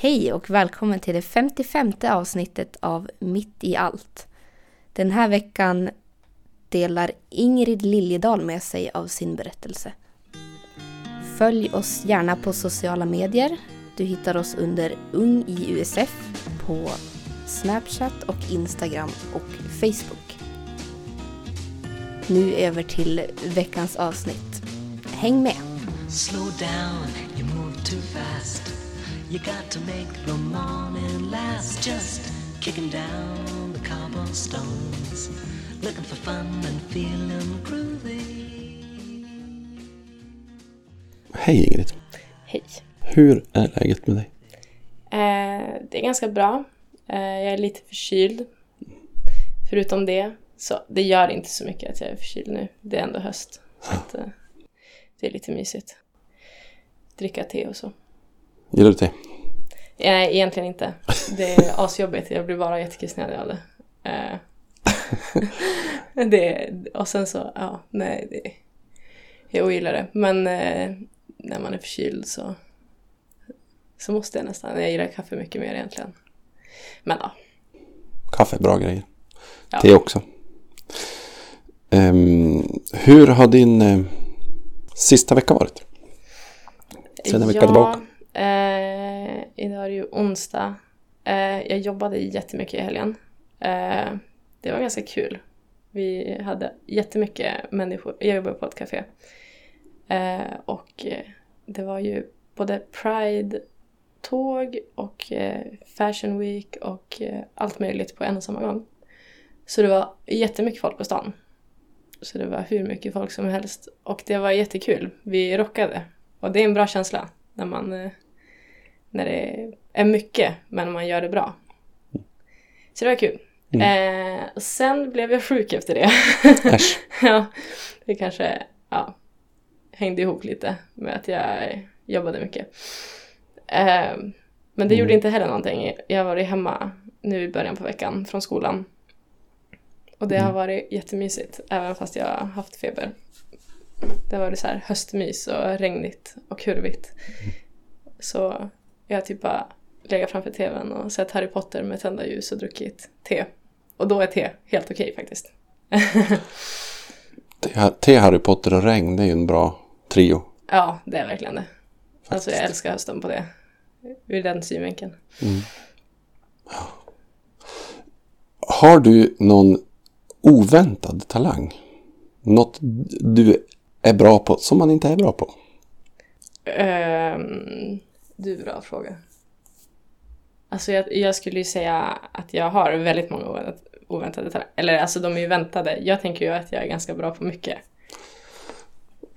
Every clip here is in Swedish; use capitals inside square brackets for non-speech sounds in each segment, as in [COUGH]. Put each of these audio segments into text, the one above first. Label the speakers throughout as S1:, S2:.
S1: Hej och välkommen till det 55 avsnittet av Mitt i allt. Den här veckan delar Ingrid Liljedahl med sig av sin berättelse. Följ oss gärna på sociala medier. Du hittar oss under Ung i USF på Snapchat och Instagram och Facebook. Nu över till veckans avsnitt. Häng med!
S2: Slow down, you move too fast. You got to make the morning last. Just kicking down the cobblestones. Looking for fun and feeling groovy.
S3: Hej Ingrid.
S4: Hej.
S3: Hur är läget med dig?
S4: Eh, det är ganska bra. Eh, jag är lite förkyld. Förutom det, så det gör inte så mycket att jag är förkyld nu. Det är ändå höst. Så att, eh, det är lite mysigt. Dricka te och så.
S3: Gillar du te?
S4: Nej, egentligen inte. Det är [LAUGHS] asjobbigt. Jag blir bara jättekissnödig av det. Eh, [LAUGHS] det. Och sen så, ja, nej, det, jag ogillar det. Men eh, när man är förkyld så, så måste jag nästan. Jag gillar kaffe mycket mer egentligen. Men ja,
S3: Kaffe är bra grejer.
S4: Ja.
S3: Te också. Ehm, hur har din eh, sista vecka varit? Sen en vecka tillbaka.
S4: Eh, idag är det ju onsdag. Eh, jag jobbade jättemycket i helgen. Eh, det var ganska kul. Vi hade jättemycket människor. Jag jobbade på ett café. Eh, och eh, det var ju både Pride-tåg och eh, Fashion Week och eh, allt möjligt på en och samma gång. Så det var jättemycket folk på stan. Så det var hur mycket folk som helst. Och det var jättekul. Vi rockade. Och det är en bra känsla när man eh, när det är mycket men man gör det bra. Så det var kul. Eh, och sen blev jag sjuk efter det. [LAUGHS] Ja, det kanske ja, hängde ihop lite med att jag jobbade mycket. Eh, men det gjorde inte heller någonting. Jag har varit hemma nu i början på veckan från skolan. Och det har varit jättemysigt, även fast jag har haft feber. Det har varit så här höstmys och regnigt och kurvigt. Så jag har typ bara legat framför tvn och sett Harry Potter med tända ljus och druckit te. Och då är te helt okej faktiskt. [LAUGHS]
S3: Te, te, Harry Potter och regn, det är ju en bra trio.
S4: Ja, det är verkligen det. Alltså jag
S3: Faktiskt.
S4: älskar hösten på det. Ur den synvinkeln.
S3: Har du någon oväntad talang? Något du är bra på som man inte är bra på?
S4: Ehm, du, bra fråga. Alltså jag, jag skulle ju säga att jag har väldigt många oväntade, oväntade talanger. Eller alltså de är ju väntade. Jag tänker ju att jag är ganska bra på mycket.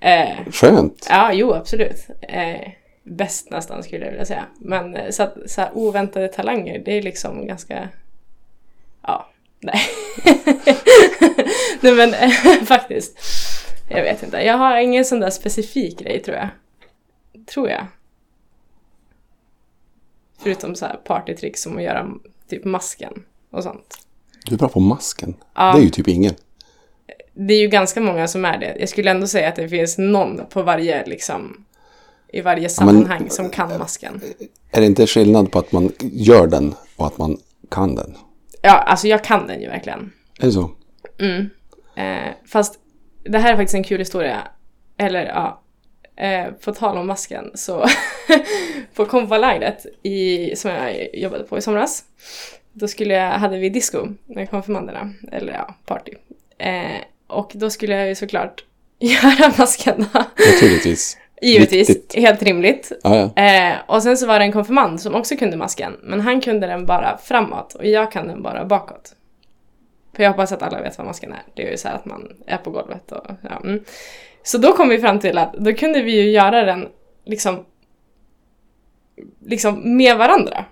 S4: Eh,
S3: Skönt.
S4: ja, jo absolut. Eh, bäst nästan skulle jag vilja säga. Men eh, så, att, så här, oväntade talanger, det är liksom ganska... Ja, nej. [LAUGHS] nej men [LAUGHS] faktiskt. Jag vet inte. Jag har ingen sån där specifik grej tror jag. Tror jag. Förutom så här partytricks som att göra typ masken och sånt.
S3: Du är bra på masken.
S4: Ja.
S3: Det är ju typ ingen.
S4: Det är ju ganska många som är det. Jag skulle ändå säga att det finns någon på varje liksom i varje sammanhang som kan masken.
S3: Är det inte skillnad på att man gör den och att man kan den?
S4: Ja, alltså jag kan den ju verkligen.
S3: Är det så?
S4: Eh, fast det här är faktiskt en kul historia. Eller ja, eh, på tal om masken så [LAUGHS] på konfalägret i, som jag jobbade på i somras. Då skulle jag, hade vi disco med konfirmanderna, eller ja, party. Eh, och då skulle jag ju såklart [LAUGHS] göra masken.
S3: Naturligtvis. [LAUGHS]
S4: Givetvis,
S3: Viktigt.
S4: helt rimligt.
S3: Ja, ja.
S4: Eh, och sen så var det en konfirmand som också kunde masken, men han kunde den bara framåt och jag kan den bara bakåt. För jag hoppas att alla vet vad masken är. Det är ju så här att man är på golvet och ja. Mm. Så då kom vi fram till att då kunde vi ju göra den liksom, liksom med varandra.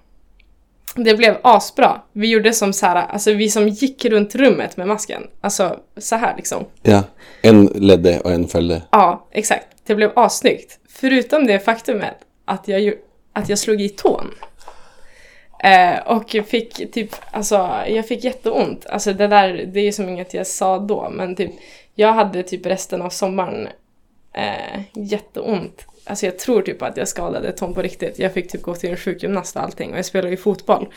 S4: Det blev asbra. Vi gjorde som så här, alltså vi som gick runt rummet med masken. Alltså så här liksom.
S3: ja. En ledde och en följde.
S4: Ja, exakt. Det blev assnyggt. Förutom det faktumet att jag, att jag slog i tån. Eh, och fick typ, alltså jag fick jätteont. Alltså det där, det är ju som inget jag sa då, men typ jag hade typ resten av sommaren Eh, jätteont. Alltså jag tror typ att jag skadade Tom på riktigt. Jag fick typ gå till en sjukgymnast och allting och jag spelar ju fotboll.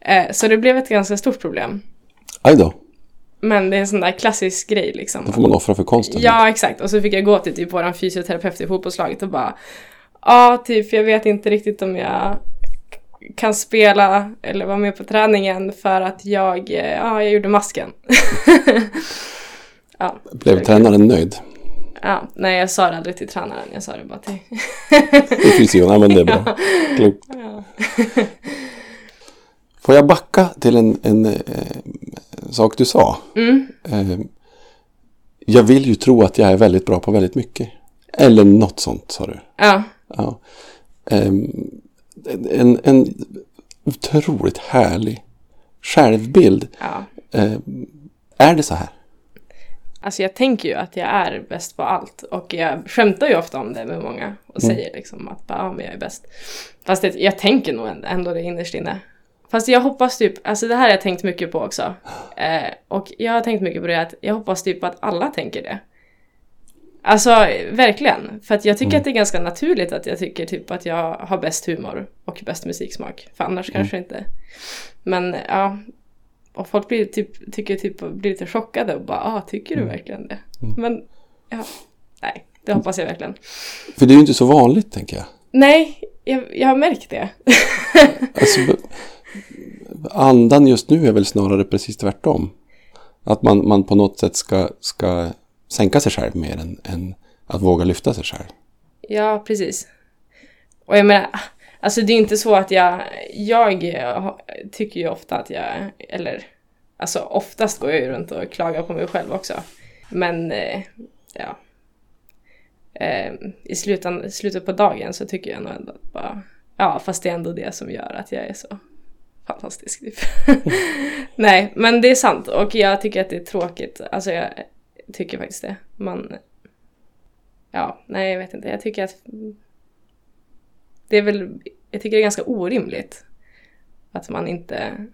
S4: Eh, så det blev ett ganska stort problem.
S3: Aj då.
S4: Men det är en sån där klassisk grej liksom.
S3: Då får man offra för konsten.
S4: Ja, exakt. Och så fick jag gå till typ våran fysioterapeut i fotbollslaget och bara Ja, typ jag vet inte riktigt om jag kan spela eller vara med på träningen för att jag, eh, ja, jag gjorde masken. [LAUGHS] ja,
S3: Blev tränaren nöjd?
S4: ja, nej jag sa det aldrig till tränaren, jag sa det bara till...
S3: Ju, ja men det är bra. [LAUGHS] Klokt.
S4: ja.
S3: Får jag backa till en, en eh, sak du sa?
S4: Mm,
S3: Eh, jag vill ju tro att jag är väldigt bra på väldigt mycket. Eller något sånt sa du.
S4: ja,
S3: Ja. Ehm, en, en otroligt härlig självbild.
S4: ja.
S3: Ehm, är det så här?
S4: Alltså jag tänker ju att jag är bäst på allt och jag skämtar ju ofta om det med många och säger liksom att bara, ja, men jag är bäst. Fast det, jag tänker nog ändå det innerst inne. Fast jag hoppas typ, alltså det här har jag tänkt mycket på också. Eh, och jag har tänkt mycket på det att jag hoppas typ att alla tänker det. Alltså verkligen. För att jag tycker att det är ganska naturligt att jag tycker typ att jag har bäst humor och bäst musiksmak. För annars kanske inte. Men ja. Och folk blir typ, tycker typ, blir lite chockade och bara ah, tycker du verkligen det? Men ja, nej, det hoppas jag verkligen.
S3: För det är ju inte så vanligt tänker jag.
S4: Nej, jag, jag har märkt det. [LAUGHS]
S3: Alltså, andan just nu är väl snarare precis tvärtom. Att man, man på något sätt ska, ska sänka sig själv mer än, än att våga lyfta sig själv.
S4: Ja, precis. Och jag menar, alltså det är inte så att jag, jag eh, tycker ju ofta att jag, eller alltså oftast går jag ju runt och klagar på mig själv också. Men eh, ja, ehm, i slutan, slutet på dagen så tycker jag nog ändå att bara, ja fast det är ändå det som gör att jag är så fantastisk. Typ. [LAUGHS] Nej, men det är sant och jag tycker att det är tråkigt. Alltså jag tycker faktiskt det. Man, ja, nej jag vet inte. Jag tycker att det är väl, jag tycker det är ganska orimligt att man inte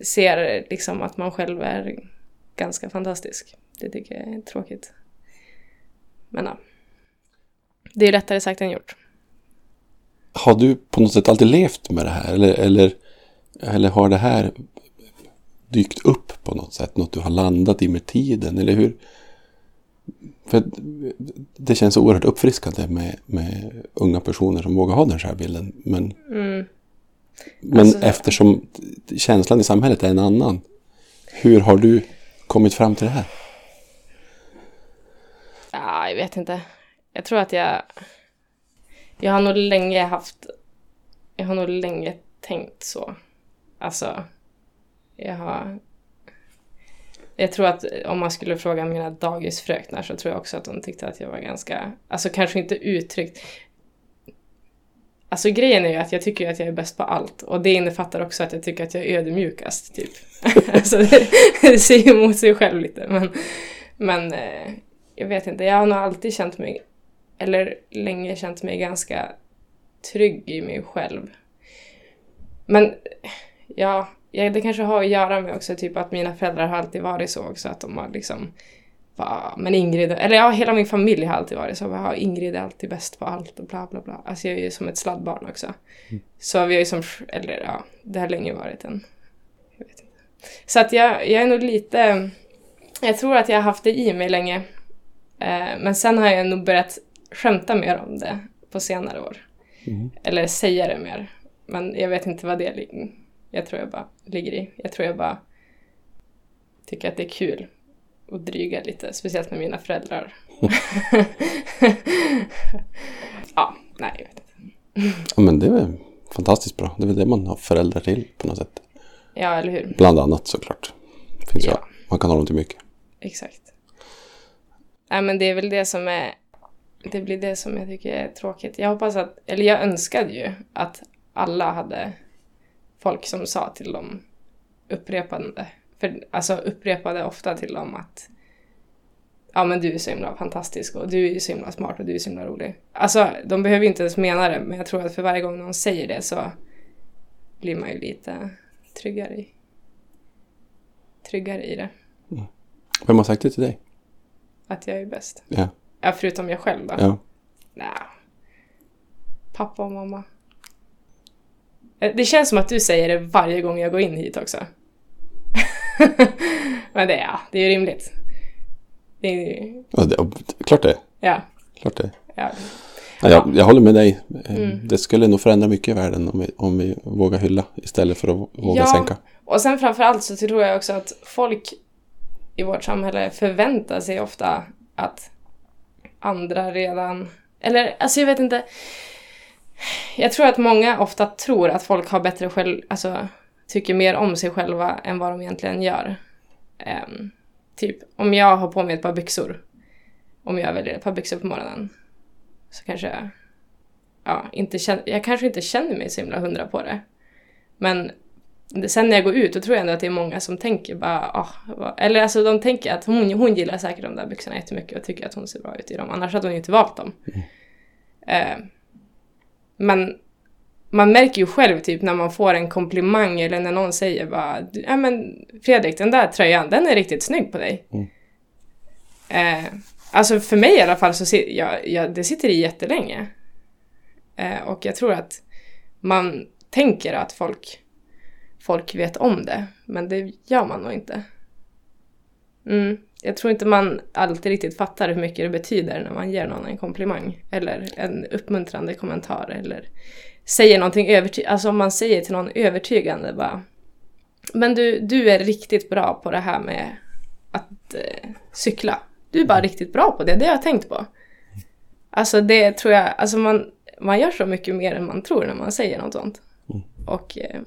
S4: ser liksom att man själv är ganska fantastisk. Det tycker jag är tråkigt. Men ja. Det är lättare sagt än gjort.
S3: Har du på något sätt alltid levt med det här? Eller, eller, eller har det här dykt upp på något sätt? Något du har landat i med tiden? Eller hur? För det känns så oerhört uppfriskande med, med unga personer som vågar ha den här bilden. Men,
S4: Mm.
S3: men
S4: Alltså-
S3: eftersom känslan i samhället är en annan. Hur har du kommit fram till det här?
S4: Ja, jag vet inte. Jag tror att jag... Jag har nog länge haft... Jag har nog länge tänkt så. Alltså, jag har... Jag tror att om man skulle fråga mina dagisfröknar så tror jag också att de tyckte att jag var ganska... Alltså kanske inte uttryckt... Alltså grejen är ju att jag tycker att jag är bäst på allt och det innefattar också att jag tycker att jag är ödmjukast typ. [LAUGHS] alltså det, det säger emot sig själv lite men... Men eh, jag vet inte, jag har nog alltid känt mig, eller länge känt mig ganska trygg i mig själv. Men ja, ja, det kanske har att göra med också typ att mina föräldrar har alltid varit så också att de har liksom bara, men Ingrid, eller ja, hela min familj har alltid varit så. Ja, Ingrid är alltid bäst på allt och bla bla bla. Alltså jag är ju som ett sladdbarn också. Så vi har ju som, eller ja, det har länge varit en, jag vet inte. Så att jag, jag är nog lite, jag tror att jag har haft det i mig länge. Eh, men sen har jag nog börjat skämta mer om det på senare år. Eller säga det mer. Men jag vet inte vad det ligger Jag tror jag bara ligger i. Jag tror jag bara tycker att det är kul att dryga lite, speciellt med mina föräldrar. [LAUGHS] ja, nej, jag vet inte.
S3: Ja, men det är väl fantastiskt bra. Det är väl det man har föräldrar till på något sätt.
S4: Ja, eller hur?
S3: Bland annat såklart. Finns
S4: Ja.
S3: ja. Man kan ha dem till mycket.
S4: Exakt. Nej, men det är väl det som är... Det blir det som jag tycker är tråkigt. Jag hoppas att... Eller jag önskade ju att alla hade folk som sa till dem upprepande. För, alltså upprepade ofta till dem att ja men du är så himla fantastisk och du är så himla smart och du är så himla rolig. Alltså de behöver inte ens mena det men jag tror att för varje gång någon säger det så blir man ju lite tryggare i, tryggare i det.
S3: Vem har sagt det till dig?
S4: Att jag är bäst.
S3: Ja.
S4: Ja, förutom jag själv då.
S3: Ja.
S4: Nej. Pappa och mamma. Eh, Det känns som att du säger det varje gång jag går in hit också. [LAUGHS] Men det är, ja, det är ju rimligt. Det är,
S3: Ja, det, klart det.
S4: ja,
S3: Klart det.
S4: ja.
S3: Ja, jag, jag håller med dig. Eh,
S4: Mm.
S3: Det skulle nog förändra mycket i världen om vi, om vi vågar hylla istället för att våga
S4: Ja.
S3: sänka.
S4: Och sen framförallt så tror jag också att folk i vårt samhälle förväntar sig ofta att andra redan... Eller alltså jag vet inte. Jag tror att många ofta tror att folk har bättre själv... Alltså tycker mer om sig själva än vad de egentligen gör. Ehm, typ om jag har på mig ett par byxor. Om jag väljer ett par byxor på morgonen. Så kanske jag... Ja, inte känner, jag kanske inte känner mig så himla hundra på det. Men sen när jag går ut, då tror jag ändå att det är många som tänker bara, vad- eller alltså de tänker att hon, hon gillar säkert de där byxorna jättemycket och tycker att hon ser bra ut i dem, annars hade hon ju inte valt dem. Eh, men man märker ju själv typ när man får en komplimang eller när någon säger bara, ja men Fredrik, den där tröjan, den är riktigt snygg på dig. Eh, alltså för mig i alla fall så si- ja, ja, det sitter i jättelänge. Eh, och jag tror att man tänker att folk folk vet om det, men det gör man nog inte. Mm. Jag tror inte man alltid riktigt fattar hur mycket det betyder när man ger någon en komplimang eller en uppmuntrande kommentar eller säger någonting övertygande. Alltså om man säger till någon övertygande bara Men du, du är riktigt bra på det här med att eh, cykla. Du är bara riktigt bra på det, det har jag tänkt på. Alltså det tror jag, alltså man, man gör så mycket mer än man tror när man säger något sånt. Och eh,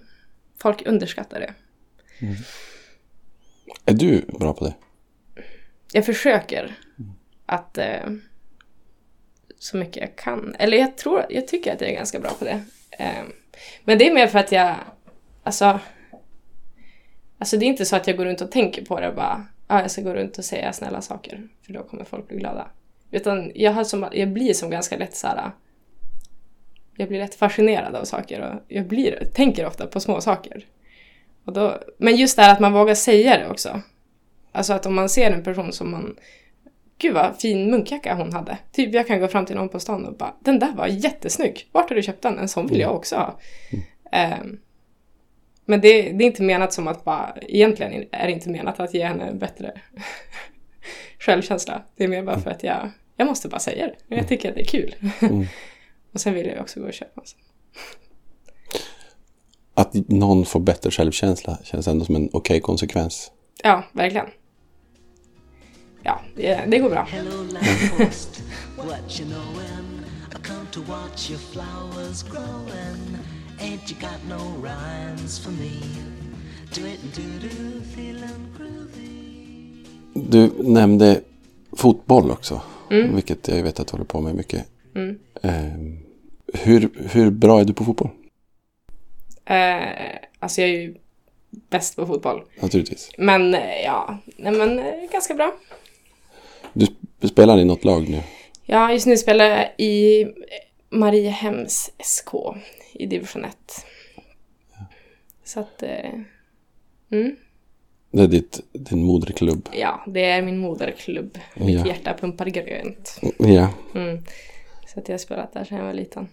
S4: folk underskattar det.
S3: Är du bra på det?
S4: Jag försöker att eh, så mycket jag kan. Eller jag tror, jag tycker att jag är ganska bra på det. Eh, men det är mer för att jag, alltså, alltså det är inte så att jag går runt och tänker på det och bara, ah, jag ska gå runt och säga snälla saker, för då kommer folk bli glada. Utan jag, har som, jag blir som ganska lätt så här, jag blir lätt fascinerad av saker och jag blir, tänker ofta på små saker. Och då, men just det här att man vågar säga det också. Alltså att om man ser en person som man Gud vad fin munkjacka hon hade. Typ jag kan gå fram till någon på stan och bara Den där var jättesnygg. Vart har du köpt den? En sån vill jag också ha. Ehm, men det, det är inte menat som att bara Egentligen är det inte menat att ge henne en bättre [LAUGHS] självkänsla. Det är mer bara för att jag Jag måste bara säga det. Jag tycker att det är kul. [LAUGHS] och sen vill jag också gå och köpa en sån.
S3: Att någon får bättre självkänsla känns ändå som en okej konsekvens.
S4: Ja, verkligen. Ja, det, går bra.
S3: Du nämnde fotboll också. Vilket jag vet att du håller på med mycket. Ehm, hur, hur bra är du på fotboll?
S4: Eh, alltså jag är ju bäst på fotboll.
S3: Naturligtvis.
S4: Men eh, ja, nej men eh, ganska bra.
S3: Du sp- spelar i något lag nu.
S4: Ja, just nu spelar jag i Mariehems SK i division 1. Så att, eh, mm,
S3: Det är ditt, din moderklubb.
S4: ja, det är min moderklubb. Mitt
S3: Ja.
S4: hjärta pumpar grönt.
S3: Ja.
S4: Mm. Så att jag har spelat där sedan jag var liten.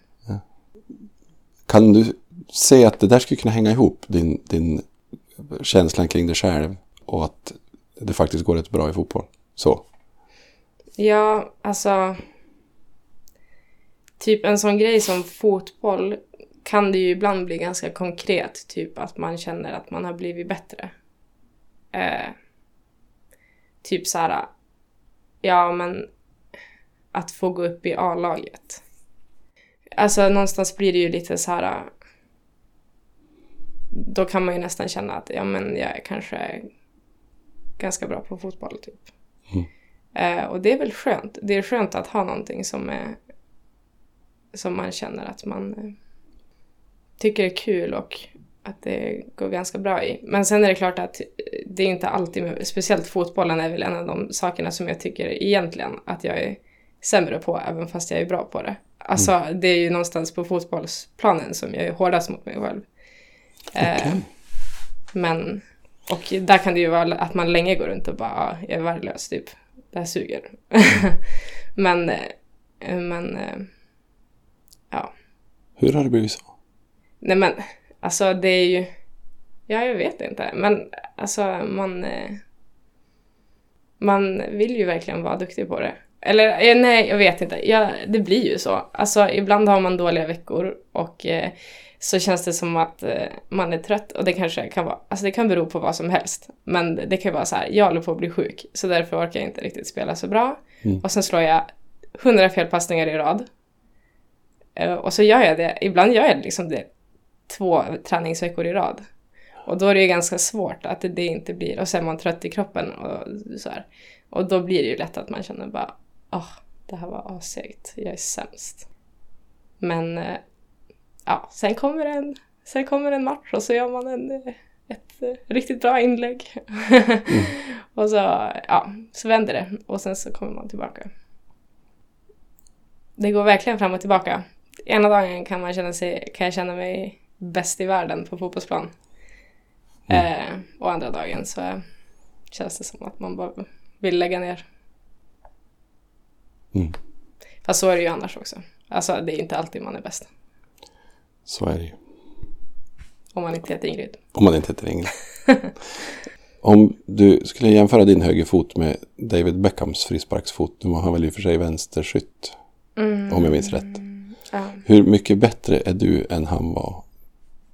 S3: Kan du se att det där skulle kunna hänga ihop? Din, din känslan kring dig själv och att det faktiskt går rätt bra i fotboll. Så.
S4: Ja, alltså... Typ en sån grej som fotboll kan det ju ibland bli ganska konkret. Typ att man känner att man har blivit bättre. Eh, typ så här... Ja, men att få gå upp i A-laget. Alltså någonstans blir det ju lite så här... Då kan man ju nästan känna att ja, men jag är kanske ganska bra på fotboll. typ. Mm och det är väl skönt. Det är skönt att ha någonting som är som man känner att man eh, tycker är kul och att det går ganska bra i. Men sen är det klart att eh, det är inte alltid, speciellt fotbollen är väl en av de sakerna som jag tycker egentligen att jag är sämre på, även fast jag är bra på det. Alltså det är ju någonstans på fotbollsplanen som jag är hårdast mot mig själv. Eh,
S3: Okej.
S4: men, och där kan det ju vara att man länge går runt och bara, "Ah, jag är värdelös typ. Det här suger. [LAUGHS] men, eh, men, eh, ja.
S3: Hur har det blivit så?
S4: Nej men, alltså det är ju, ja jag vet inte. Men alltså man, eh, man vill ju verkligen vara duktig på det. Eller nej, jag vet inte. Ja, det blir ju så. Alltså ibland har man dåliga veckor och så känns det som att eh, man är trött och det kanske kan vara, alltså det kan bero på vad som helst. Men det kan ju vara så här, jag håller på att bli sjuk så därför orkar jag inte riktigt spela så bra.
S3: Mm.
S4: Och sen slår jag hundra felpassningar i rad. Eh, och så gör jag det, ibland gör jag liksom det två träningsveckor i rad. Och då är det ju ganska svårt att det, inte blir, och sen är man trött i kroppen och så här. Och då blir det ju lätt att man känner bara, åh, det här var assegt, jag är sämst. Men eh, ja, sen kommer en, sen kommer en match och så gör man en, ett eh, riktigt bra inlägg. [LAUGHS] och så, ja, så vänder det och sen så kommer man tillbaka. Det går verkligen fram och tillbaka. Ena dagen kan, man känna sig, kan jag känna mig bäst i världen på fotbollsplan. Eh, och andra dagen så känns det som att man bara vill lägga ner.
S3: Mm.
S4: Fast så är det ju annars också. Alltså det är inte alltid man är bäst.
S3: Så är det ju.
S4: Om man inte heter Ingrid.
S3: Om man inte heter Ingrid. [LAUGHS] Om du skulle jämföra din högerfot med David Beckhams frisparksfot. Nu var han väl i och för sig vänsterskytt. Om jag minns rätt.
S4: Ja.
S3: Hur mycket bättre är du än han var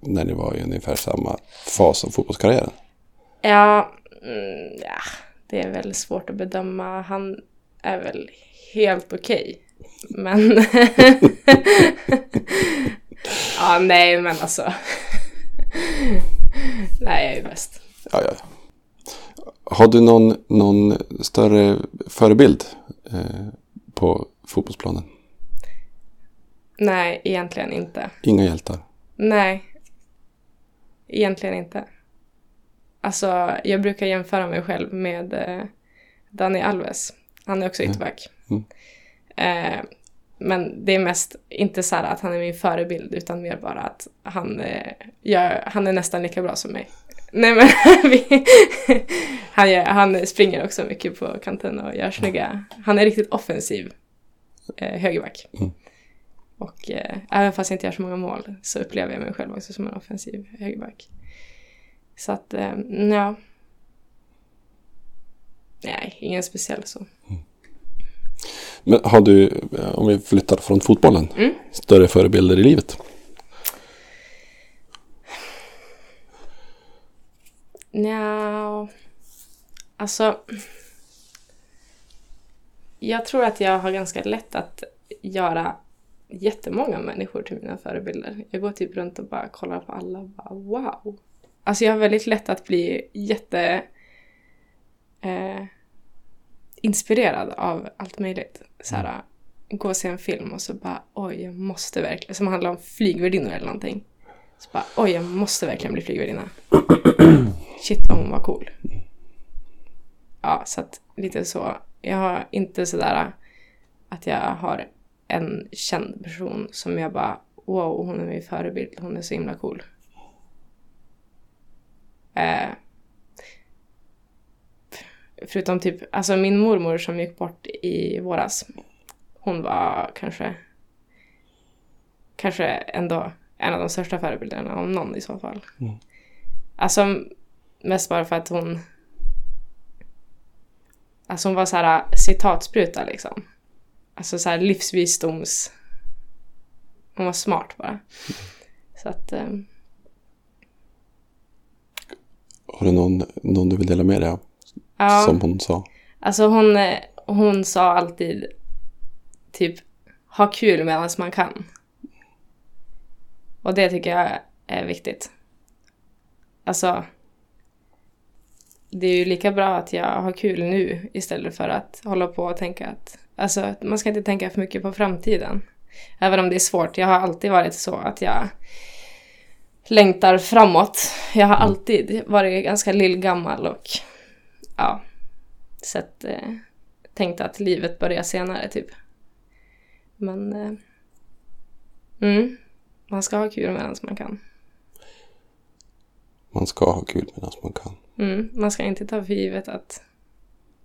S3: när ni var i ungefär samma fas av fotbollskarriären?
S4: Ja, mm, ja, det är väl svårt att bedöma. Han är väl helt okej. Men... [LAUGHS] [LAUGHS] ja, nej, men alltså. [LAUGHS] nej, jag är bäst.
S3: Ja, ja. Har du någon, någon större förebild eh, på fotbollsplanen?
S4: Nej, egentligen inte.
S3: Inga hjältar?
S4: Nej. Egentligen inte. Alltså, jag brukar jämföra mig själv med eh, Dani Alves. Han är också ytterback.
S3: Mm.
S4: Eh, men det är mest inte så här att han är min förebild utan mer bara att han, eh, gör, han är nästan lika bra som mig. Nej men [LAUGHS] han, gör, han springer också mycket på kanten och gör snygga. Han är riktigt offensiv eh, högerback.
S3: Mm.
S4: Och eh, även fast jag inte gör så många mål så upplever jag mig själv också som en offensiv högerback. Så att, eh, ja. Nej, ingen speciell så.
S3: Men har du, om vi flyttar från fotbollen,
S4: Mm.
S3: större förebilder i livet?
S4: Nja, alltså. Jag tror att jag har ganska lätt att göra jättemånga människor till mina förebilder. Jag går typ runt och bara kollar på alla och bara wow. Alltså jag har väldigt lätt att bli jätte eh, inspirerad av allt möjligt. Så här, gå och se en film och så bara oj, jag måste verkligen, som handlar om flygvärdinnor eller någonting. Så bara oj, jag måste verkligen bli flygvärdinna. [CLEARS THROAT] Shit vad hon var cool. Ja, så att lite så. Jag har inte sådär att jag har en känd person som jag bara wow, hon är min förebild, hon är så himla cool. Eh, förutom typ, alltså min mormor som gick bort i våras. Hon var kanske, kanske ändå en av de största förebilderna, om någon i så fall. Alltså mest bara för att hon, alltså hon var så här citatspruta liksom. Alltså så här livsvisdoms, hon var smart bara. Så att, eh,
S3: Har du någon, någon du vill dela med dig av?
S4: Ja.
S3: Som hon sa.
S4: Alltså hon, eh, hon sa alltid typ ha kul medan man kan. Och det tycker jag är viktigt. Alltså det är ju lika bra att jag har kul nu istället för att hålla på och tänka att alltså man ska inte tänka för mycket på framtiden. Även om det är svårt. Jag har alltid varit så att jag längtar framåt. Jag har alltid varit ganska lillgammal och ja, sett, eh, tänkt att livet börjar senare typ. Men eh, mm, man ska ha kul medan man kan.
S3: Man ska ha kul medan man kan.
S4: Mm, man ska inte ta för givet att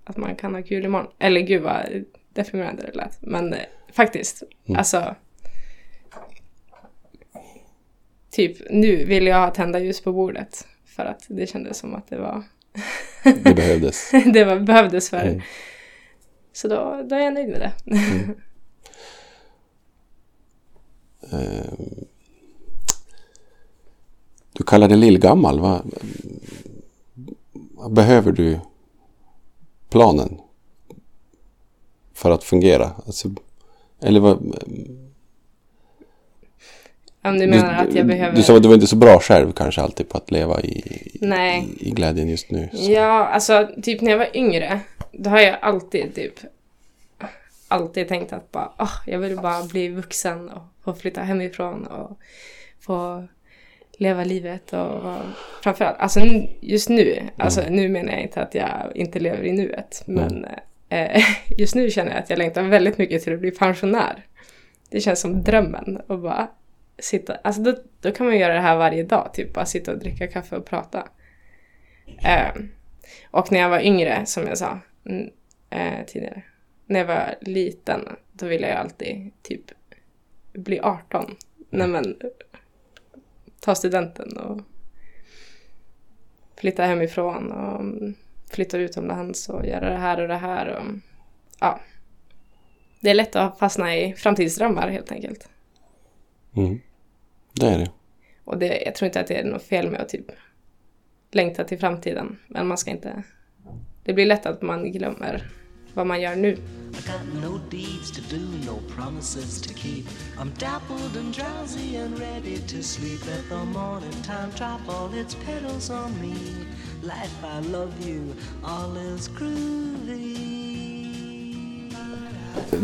S4: att man kan ha kul imorgon. Eller gud vad deprimerande det lät. Men eh, faktiskt, alltså. Typ nu vill jag ha tända ljus på bordet. För att det kändes som att det var
S3: Det behövdes. [LAUGHS]
S4: det var, behövdes för.
S3: Mm.
S4: Så då, då är jag nöjd med det.
S3: Eh, Du kallar dig lillgammal. Vad behöver du planen för att fungera? Alltså, eller vad,
S4: Om du menar att jag behöver...
S3: Du sa att du var inte så bra själv kanske alltid på att leva i,
S4: Nej.
S3: i, i glädjen just nu. Så.
S4: Ja, alltså typ när jag var yngre, då har jag alltid typ alltid tänkt att bara, "Åh, jag vill bara bli vuxen och få flytta hemifrån och få leva livet och framförallt, alltså just nu, alltså nu menar jag inte att jag inte lever i nuet, men eh, [LAUGHS] just nu känner jag att jag längtar väldigt mycket till att bli pensionär. Det känns som drömmen och bara sitta, alltså då, då kan man göra det här varje dag, typ bara sitta och dricka kaffe och prata. Ehm, och när jag var yngre, som jag sa eh, tidigare, när jag var liten, då ville jag alltid typ bli 18. Nej men, ta studenten och flytta hemifrån och flytta utomlands och göra det här och det här. Och, ja. Det är lätt att fastna i framtidsdrömmar helt enkelt.
S3: Mm. Det är det.
S4: Och det, jag tror inte att det är något fel med att typ längta till framtiden. Men man ska inte... Det blir lätt att man glömmer vad man gör nu.
S2: I got no deeds to do, no promises to keep. I'm dappled and drowsy and ready to sleep. Let the morning time drop all its petals on me. Life, I love you, all is groovy.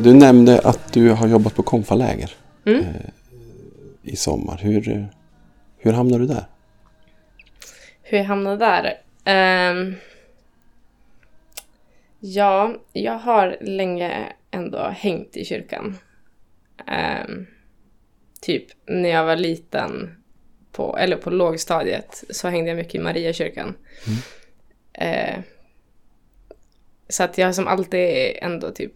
S3: Du nämnde att du har jobbat på konfaläger
S4: Mm.
S3: Eh, i sommar. Hur, eh, hur hamnade du där?
S4: Hur jag hamnade där? Ehm, ja, jag har länge ändå hängt i kyrkan. Ehm, typ när jag var liten, på, eller på lågstadiet, så hängde jag mycket i Mariakyrkan. Eh, så att jag som alltid ändå typ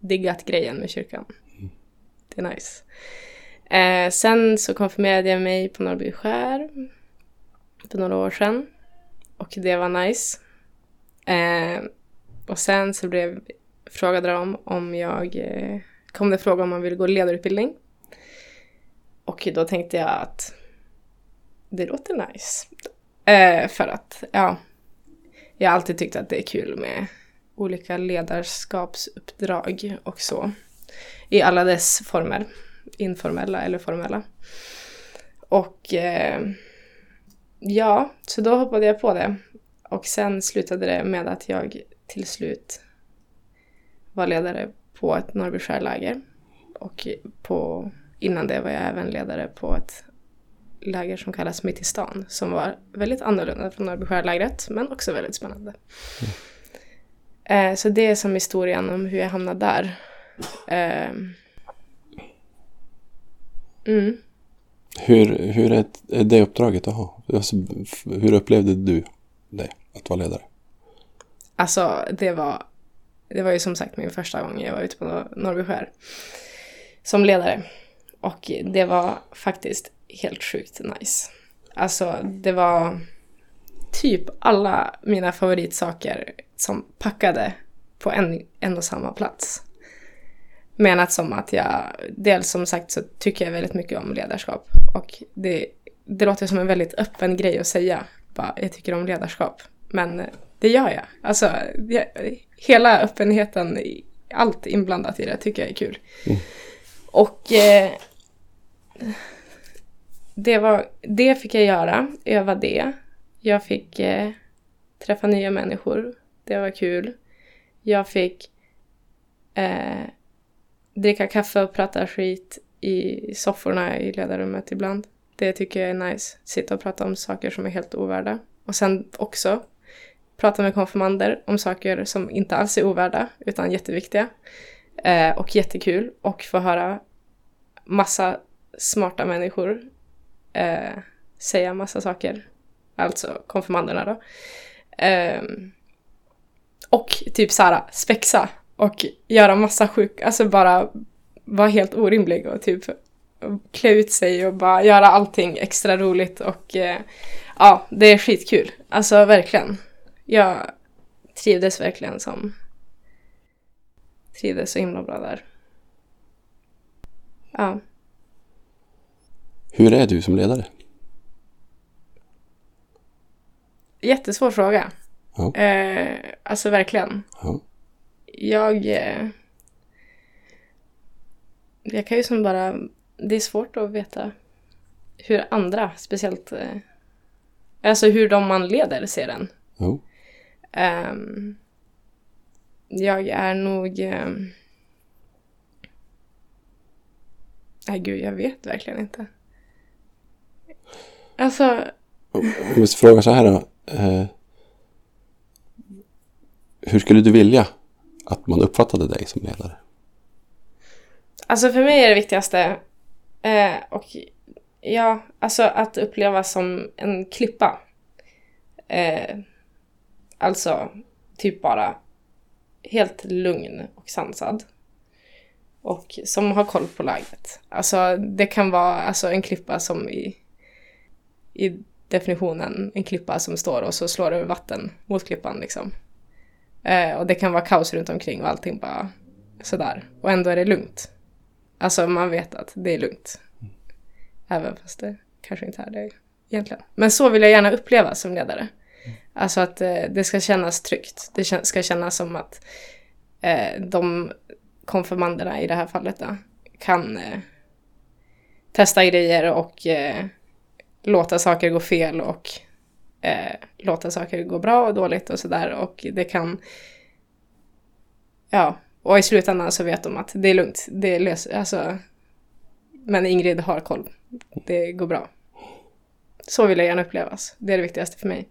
S4: diggat grejen med kyrkan. Det är nice. Eh, sen så konfirmerade jag mig på Norrby skär för några år sedan. Och det var nice. Eh, och sen så blev frågade de om jag eh, kom det fråga om man ville gå ledarutbildning. Och då tänkte jag att det låter nice. Eh, för att, ja, jag har alltid tyckt att det är kul med olika ledarskapsuppdrag och så. I alla dess former. Informella eller formella. Och eh, ja, så då hoppade jag på det. Och sen slutade det med att jag till slut var ledare på ett Norrby skärläger. Och på, innan det var jag även ledare på ett läger som kallas Mitt i stan. Som var väldigt annorlunda från Norrby skärlägret men också väldigt spännande. Eh, så det är som historien om hur jag hamnade där. Eh, mm.
S3: Hur, hur är det uppdraget att ha? Alltså, hur upplevde du det, att vara ledare?
S4: Alltså det var, det var ju som sagt min första gång jag var ute på Nor- Norrby skär som ledare. Och det var faktiskt helt sjukt nice. Alltså det var typ alla mina favoritsaker som packade på en, en och samma plats. Menat som att jag, dels som sagt så tycker jag väldigt mycket om ledarskap. Och det, det låter som en väldigt öppen grej att säga. Bara, jag tycker om ledarskap. Men det gör jag. Alltså, jag, hela öppenheten, allt inblandat i det tycker jag är kul. Och eh, det, var, det fick jag göra, öva det. Jag fick eh, träffa nya människor. Det var kul. Jag fick eh, dricka kaffe och prata skit i sofforna i ledarrummet ibland. Det tycker jag är nice. Sitta och prata om saker som är helt ovärda. Och sen också prata med konfirmander om saker som inte alls är ovärda utan jätteviktiga. Eh, och jättekul. Och få höra massa smarta människor eh, säga massa saker. Alltså konfirmanderna då. Eh, och typ såhär spexa och göra massa sjuk, alltså bara vara helt orimlig och typ klä ut sig och bara göra allting extra roligt och eh, ja, det är skitkul. Alltså verkligen. Jag trivdes verkligen som trivdes så himla bra där. Ja.
S3: Hur är du som ledare?
S4: Jättesvår fråga.
S3: Ja.
S4: Eh, alltså verkligen.
S3: Ja.
S4: Jag... Eh, jag kan ju som bara... Det är svårt att veta hur andra, speciellt... Eh, alltså hur de man leder ser den.
S3: Jo.
S4: Ehm, jag är nog... ehm, nej gud, jag vet verkligen inte. Alltså,
S3: Om vi frågar så här då. Eh, hur skulle du vilja att man uppfattade dig som ledare?
S4: Alltså för mig är det viktigaste eh, och ja, alltså att upplevas som en klippa. Eh, alltså typ bara helt lugn och sansad. Och som har koll på läget. Alltså det kan vara alltså, en klippa som i, i definitionen en klippa som står och så slår det över vatten mot klippan liksom. Eh, och det kan vara kaos runt omkring och allting bara sådär. Och ändå är det lugnt. Alltså man vet att det är lugnt. Även fast det kanske inte är det egentligen. Men så vill jag gärna uppleva som ledare. Alltså att eh, det ska kännas tryggt. Det ska kännas som att eh, de konfirmanderna i det här fallet då, kan eh, testa grejer och eh, låta saker gå fel och eh, låta saker gå bra och dåligt och sådär. Och det kan... Ja, och i slutändan så vet de att det är lugnt. Det löser, alltså, men Ingrid har koll. Det går bra. Så vill jag gärna upplevas. Det är det viktigaste för mig.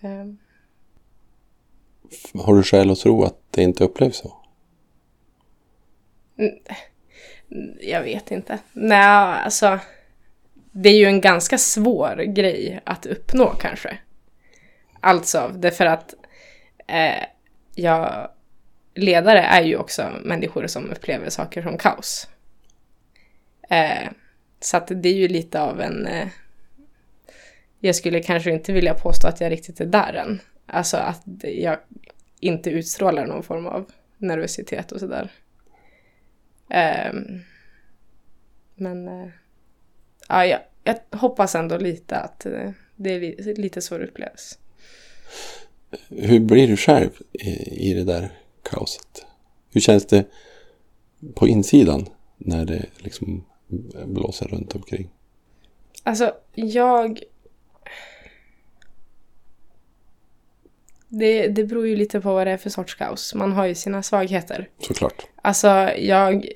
S4: Ehm,
S3: Har du skäl att tro att det inte upplevs så?
S4: Jag vet inte. Nej, alltså. Det är ju en ganska svår grej att uppnå kanske. Alltså, därför att eh, jag, ledare är ju också människor som upplever saker som kaos. Eh, så att det är ju lite av en... Eh, jag skulle kanske inte vilja påstå att jag riktigt är där än. Alltså att jag inte utstrålar någon form av nervositet och sådär. Ehm, men eh, ja, jag, jag hoppas ändå lite att eh, det är li, lite så det upplevs.
S3: Hur blir du själv i, i det där kaoset? Hur känns det på insidan när det liksom blåser runt omkring?
S4: Alltså, jag... Det, det beror ju lite på vad det är för sorts kaos. Man har ju sina svagheter.
S3: Såklart.
S4: Alltså, jag,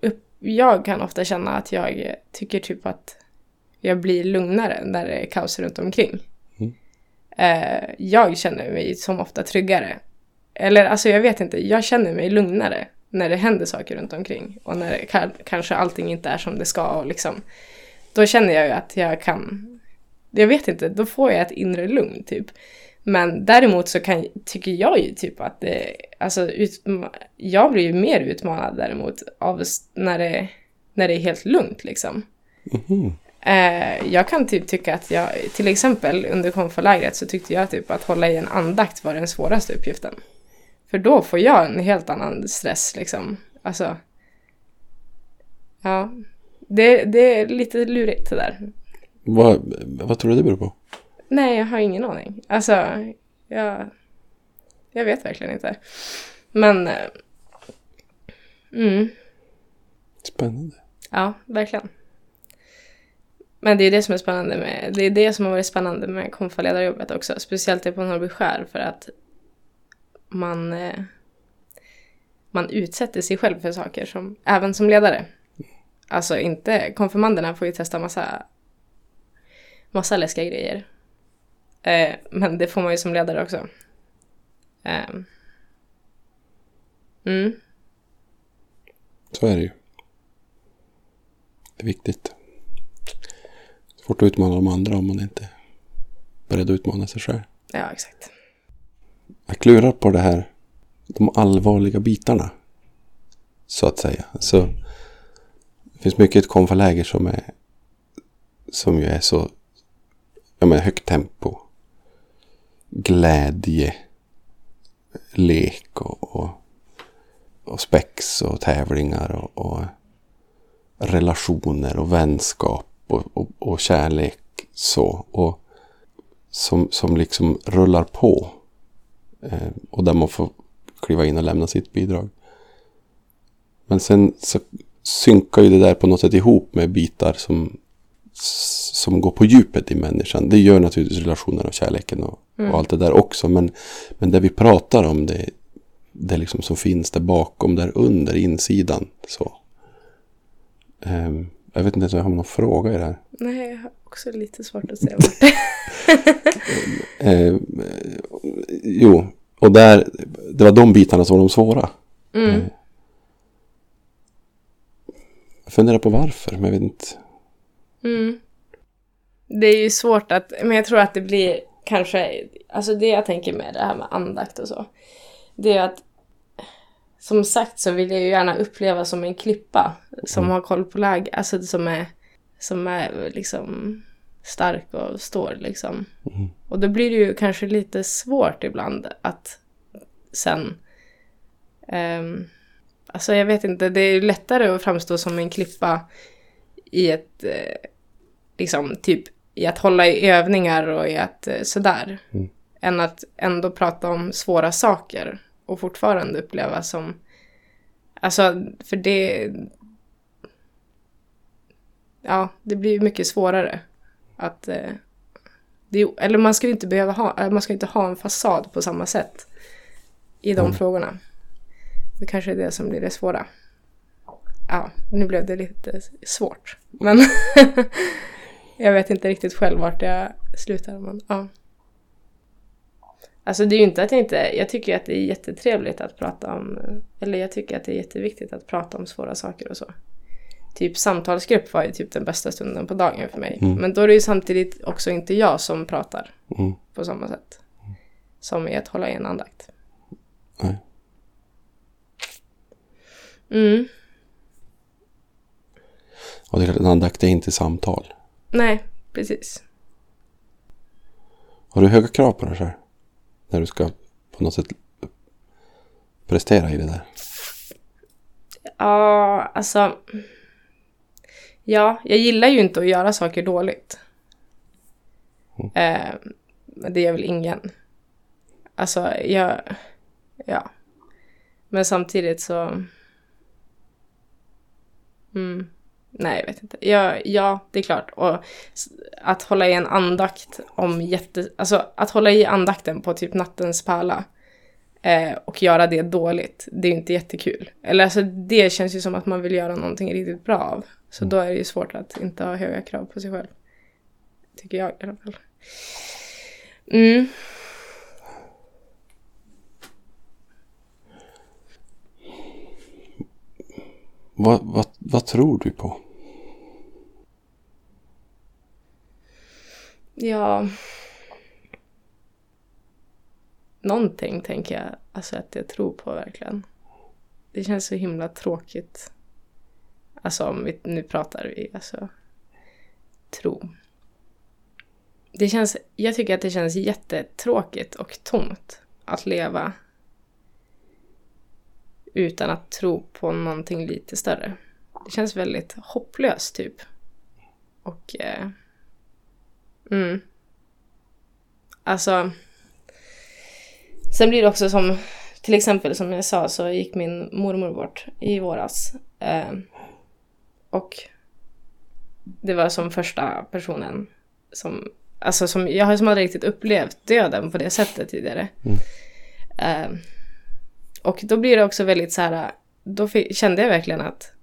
S4: upp, jag kan ofta känna att jag tycker typ att jag blir lugnare när det är kaos runt omkring.
S3: Mm.
S4: Eh, jag känner mig som ofta tryggare. Eller alltså jag vet inte, jag känner mig lugnare när det händer saker runt omkring. Och när kanske allting inte är som det ska och liksom. Då känner jag ju att jag kan, jag vet inte, då får jag ett inre lugn typ. Men däremot så kan, tycker jag ju typ att det, alltså ut, jag blir ju mer utmanad däremot av när det, när det är helt lugnt liksom. Eh, jag kan typ tycka att jag, till exempel under konfalägret så tyckte jag typ att hålla i en andakt var den svåraste uppgiften. För då får jag en helt annan stress liksom. Alltså. Ja. Det, det är lite lurigt det där.
S3: Vad, vad tror du det beror på?
S4: Nej, jag har ingen aning. Alltså, jag, jag vet verkligen inte. Men... eh, Mm,
S3: Spännande.
S4: ja, verkligen. Men det är det som är spännande med, det är det som har varit spännande med konfaledarjobbet också. Speciellt det på Norrby skär för att man, eh, man utsätter sig själv för saker som, även som ledare. Alltså inte, konfirmanderna får ju testa massa, massa läskiga grejer. Eh, men det får man ju som ledare också. Eh, mm,
S3: Så är det ju. Det är viktigt. Svårt att utmana de andra om man inte är beredd att utmana sig själv.
S4: Ja, exakt.
S3: Jag klurar på det här, de allvarliga bitarna. Så att säga. Så det finns mycket i ett konfaläger som är som ju är så ja, men högt tempo. Glädje. Lek och, och, och spex och tävlingar och, och relationer och vänskap och, och, och kärlek. Så. Och som, som liksom rullar på. Eh, och där man får kliva in och lämna sitt bidrag. Men sen så synkar ju det där på något sätt ihop med bitar som, som går på djupet i människan. Det gör naturligtvis relationen och kärleken och, och allt det där också. Men, men det vi pratar om det, det liksom som finns där bakom, där under, insidan. Så. Ehm, jag vet inte om jag har någon fråga i det här.
S4: Nej, jag har också lite svårt att se vart [LAUGHS]
S3: Eh, jo, och där, det var de bitarna som var de svåra.
S4: mm.
S3: Eh, jag funderar på varför, men jag vet inte.
S4: Mm. Det är ju svårt att, men jag tror att det blir kanske, alltså det jag tänker med det här med andakt och så. Det är att, som sagt så vill jag ju gärna uppleva som en klippa som har koll på läge, alltså som är, som är liksom stark och står liksom. Och då blir det ju kanske lite svårt ibland att sen ehm, Alltså jag vet inte, det är ju lättare att framstå som en klippa i ett, eh, liksom typ i att hålla i övningar och i att eh, sådär. Än att ändå prata om svåra saker och fortfarande uppleva som, alltså för det, ja det blir ju mycket svårare att, eh, det, eller man ska ju inte behöva ha, eh, man ska inte ha en fasad på samma sätt i de frågorna. Det kanske är det som blir det svåra. Ja, nu blev det lite svårt. Men [LAUGHS] jag vet inte riktigt själv vart jag slutar. Men, ja. Alltså det är ju inte att jag inte... Jag tycker att det är jättetrevligt att prata om... Eller jag tycker att det är jätteviktigt att prata om svåra saker och så. Typ samtalsgrupp var ju typ den bästa stunden på dagen för mig. Men då är det ju samtidigt också inte jag som pratar
S3: Mm.
S4: på samma sätt. Som i att hålla i en andakt.
S3: Nej.
S4: Mm.
S3: Och det är en andakt är inte samtal.
S4: Nej, precis.
S3: Har du höga krav på dig själv? När du ska på något sätt prestera i det där.
S4: Ja, alltså... Ja, jag gillar ju inte att göra saker dåligt. Eh, men det gör väl ingen. Alltså, jag... Ja. Men samtidigt så... Mm. Nej, jag vet inte. Ja, ja, det är klart. Och att hålla i en andakt om jätte... Alltså, att hålla i andakten på typ nattens pärla eh, och göra det dåligt, det är ju inte jättekul. Eller alltså, det känns ju som att man vill göra någonting riktigt bra av. Så då är det ju svårt att inte ha höga krav på sig själv. Tycker jag i alla fall. Mm.
S3: Vad, vad, vad tror du på?
S4: Ja... Någonting tänker jag alltså att jag tror på verkligen. Det känns så himla tråkigt. Alltså om vi, nu pratar vi alltså tro. Det känns, jag tycker att det känns jättetråkigt och tomt att leva utan att tro på någonting lite större. Det känns väldigt hopplöst typ. Och eh, Mm. Alltså. Sen blir det också som, till exempel som jag sa så gick min mormor bort i våras. Eh, och det var som första personen som, alltså som, jag har som aldrig riktigt upplevt döden på det sättet tidigare. Eh, och då blir det också väldigt så här, då kände jag verkligen att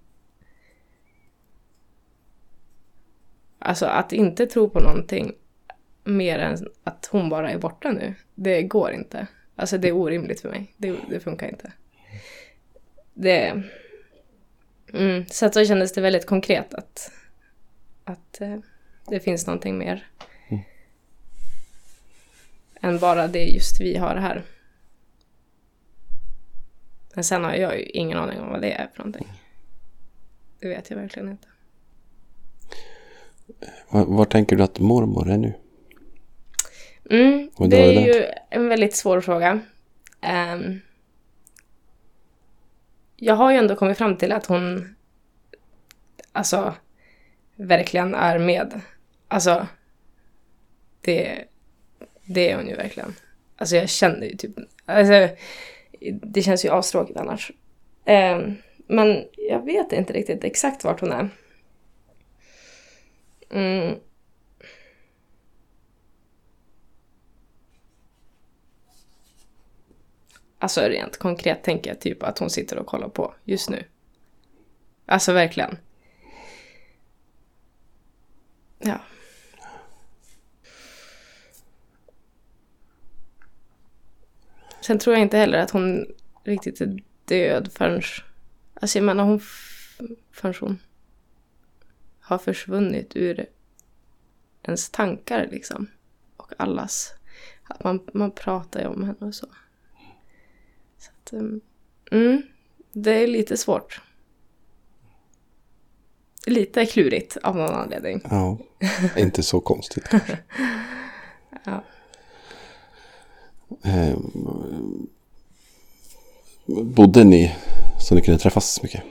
S4: Alltså att inte tro på någonting mer än att hon bara är borta nu. Det går inte. Alltså det är orimligt för mig. Det, det funkar inte. Det... Mm, så att så kändes det väldigt konkret att, att eh, det finns någonting mer. än bara det just vi har här. Men sen har jag ju ingen aning om vad det är för någonting. Det vet jag verkligen inte.
S3: Var, var tänker du att mormor är nu?
S4: Mm, det
S3: är
S4: är ju en väldigt svår fråga. Ehm, jag har ju ändå kommit fram till att hon alltså verkligen är med. Alltså det, det är hon ju verkligen. Alltså jag känner ju typ, alltså det känns ju astråkigt annars. Ehm, men jag vet inte riktigt exakt vart hon är. Mm. Alltså rent konkret tänker jag typ att hon sitter och kollar på just nu. Alltså verkligen. Ja. Sen tror jag inte heller att hon riktigt är död förrän... Alltså jag menar hon... Förrän hon har försvunnit ur ens tankar liksom. Och allas. Att man, man pratar ju om henne och så. Så att, um, mm, det är lite svårt. Lite klurigt av någon anledning.
S3: Ja, inte så konstigt. [LAUGHS]
S4: Ja.
S3: Eh, bodde ni så ni kunde träffas mycket?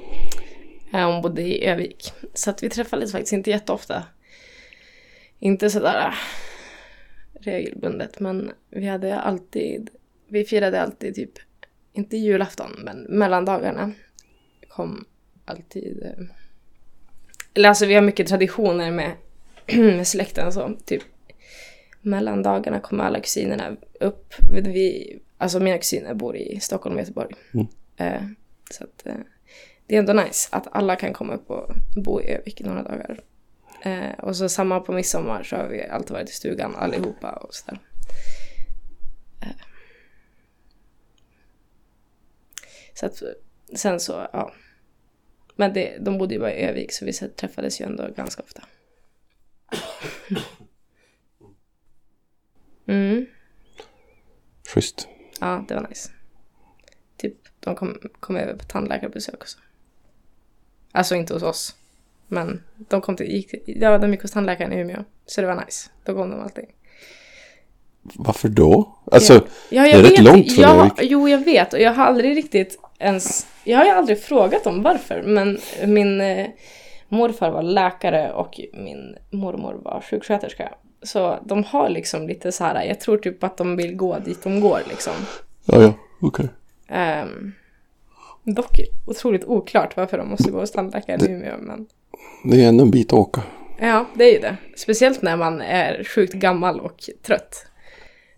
S4: Ja, Hon bodde i Övik. Så att vi träffades faktiskt inte jätteofta. Inte sådär äh, regelbundet, men vi hade alltid... Vi firade alltid typ, inte julafton, men mellandagarna kom alltid... eh, Eller alltså vi har mycket traditioner med, [CLEARS THROAT] med släkten så. Typ mellandagarna kommer alla kusinerna upp. Vi, alltså mina kusiner bor i Stockholm och Göteborg. Eh, så att eh, det är ändå nice att alla kan komma upp och bo i Övik i några dagar. Eh, och så samma på midsommar så har vi alltid varit i stugan allihopa och sådär. Eh. Så att sen så, ja. Men det, de bodde ju bara i Övik så vi träffades ju ändå ganska ofta. Mm.
S3: Schysst.
S4: Ja, det var nice. Typ, de kom, kom över på tandläkarbesök också. Alltså inte hos oss. Men de kom till, gick, ja, de gick hos tandläkaren i Umeå. Så det var nice. Då kom de alltid.
S3: Varför då? Alltså,
S4: ja,
S3: det är rätt långt från
S4: ja,
S3: Övik.
S4: Jo, jag vet. Och jag har aldrig riktigt ens... Jag har ju aldrig frågat dem varför. Men min eh, morfar var läkare och min mormor var sjuksköterska. Så de har liksom lite så här, jag tror typ att de vill gå dit de går liksom.
S3: ja, ja, okej.
S4: Um, dock otroligt oklart varför de måste gå hos tandläkaren i Umeå. Men
S3: Det är ändå en bit att åka.
S4: ja, det är ju det. Speciellt när man är sjukt gammal och trött.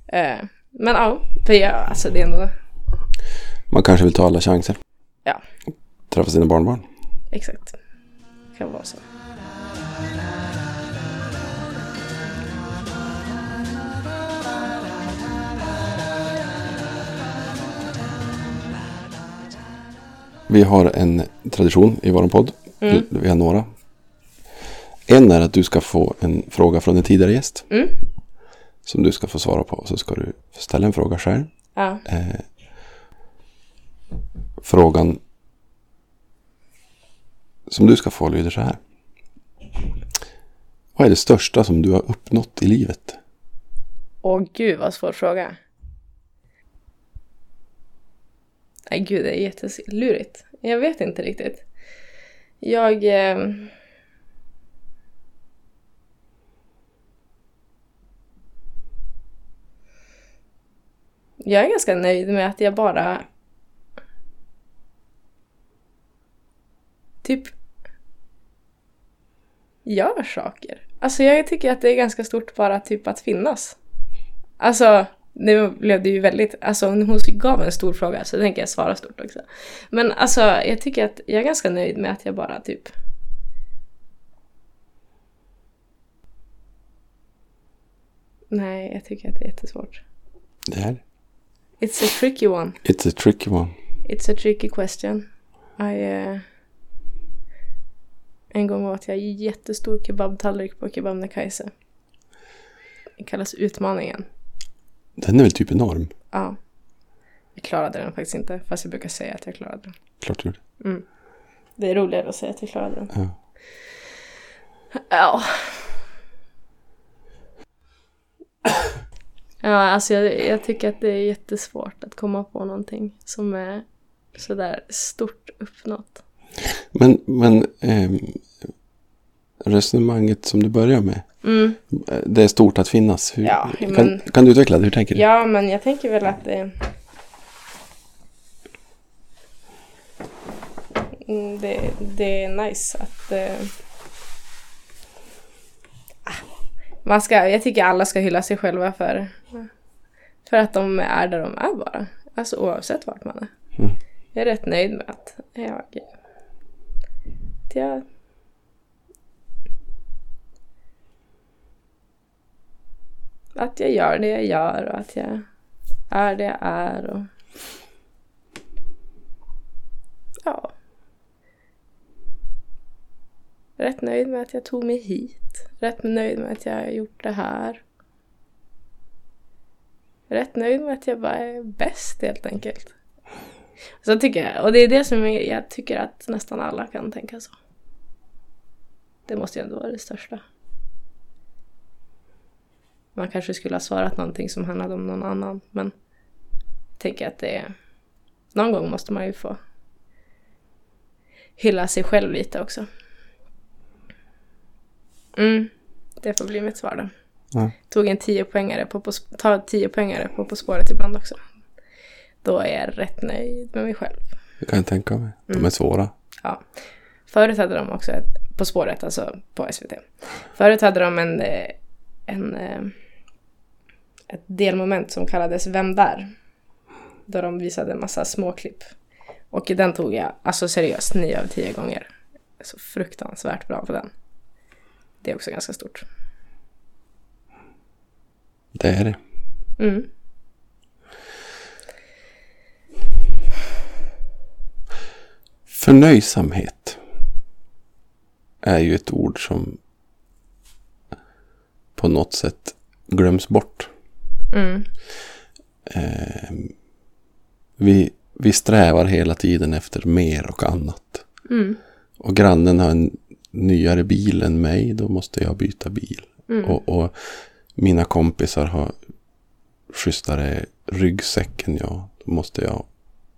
S4: Eh, men ja, för jag, alltså det är ändå...
S3: Man kanske vill ta alla chanser.
S4: Ja,
S3: Träffa sina barnbarn.
S4: exakt. Kan vara så.
S3: Vi har en tradition i vår podd.
S4: Mm.
S3: Vi har några. En är att du ska få en fråga från en tidigare gäst.
S4: Mm.
S3: Som du ska få svara på. Så ska du ställa en fråga själv.
S4: Ja.
S3: Eh, frågan som du ska få lyder så här. Vad är det största som du har uppnått i livet?
S4: Åh gud vad svår fråga. Nej gud, det är jättelurigt. Jag vet inte riktigt. Jag... Eh... Jag är ganska nöjd med att jag bara... Typ... Gör saker. Alltså jag tycker att det är ganska stort bara typ att finnas. Alltså, nu blev det ju väldigt, alltså hon gav en stor fråga så tänker jag svara stort också. Men alltså jag tycker att jag är ganska nöjd med att jag bara typ Nej, jag tycker att det är jättesvårt.
S3: Det här.
S4: It's a tricky one.
S3: It's a tricky one.
S4: It's a tricky question. I, eh, en gång åt jag jättestor kebabtallrik på Kebabnekaise. Det kallas utmaningen.
S3: Den är väl typ enorm?
S4: Ja. Jag klarade den faktiskt inte, fast jag brukar säga att jag klarade den.
S3: Klart du gjorde.
S4: Det är roligare att säga att jag klarade den.
S3: Ja.
S4: Ja. [COUGHS] Ja, alltså jag, jag tycker att det är jättesvårt att komma på någonting som är sådär stort uppnått.
S3: Men, men ehm, resonemanget som du börjar med.
S4: Mm.
S3: Det är stort att finnas. Hur,
S4: Ja,
S3: kan,
S4: men-
S3: kan du utveckla det? Hur tänker du?
S4: Ja, men jag tänker väl att det... Mm, det, det är nice att... Ah, Man ska, jag tycker alla ska hylla sig själva för, för att de är där de är bara. Alltså oavsett vart man är.
S3: Mm.
S4: Jag är rätt nöjd med att jag... Att jag att jag gör det jag gör och att jag är det jag är. Och... Ja. Rätt nöjd med att jag tog mig hit. Rätt nöjd med att jag har gjort det här. Rätt nöjd med att jag bara är bäst helt enkelt. Så tycker jag, och det är det som jag, tycker att nästan alla kan tänka så. Det måste ju ändå vara det största. Man kanske skulle ha svarat någonting som handlade om någon annan, men jag tänker att det är... Någon gång måste man ju få hylla sig själv lite också. Mm, det får bli mitt svar då.
S3: Ja.
S4: Tog en 10-poängare på, på, ta 10 poängare på På spåret ibland också. Då är jag rätt nöjd med mig själv.
S3: Det kan jag tänka mig. De
S4: Mm.
S3: är svåra.
S4: Ja. Förut hade de också ett, På spåret, alltså på SVT. Förut hade de en, eh, en, eh, ett delmoment som kallades Vem där? Där de visade en massa småklipp. Och den tog jag, alltså seriöst, 9 av 10 gånger. Så fruktansvärt bra på den. Det är också ganska stort.
S3: Det är det.
S4: Mm.
S3: Förnöjsamhet är ju ett ord som på något sätt glöms bort.
S4: Mm.
S3: Eh, vi, vi strävar hela tiden efter mer och annat.
S4: Mm.
S3: Och grannen har en nyare bil än mig, då måste jag byta bil.
S4: Mm.
S3: Och, och mina kompisar har schysstare ryggsäck än jag. Då måste jag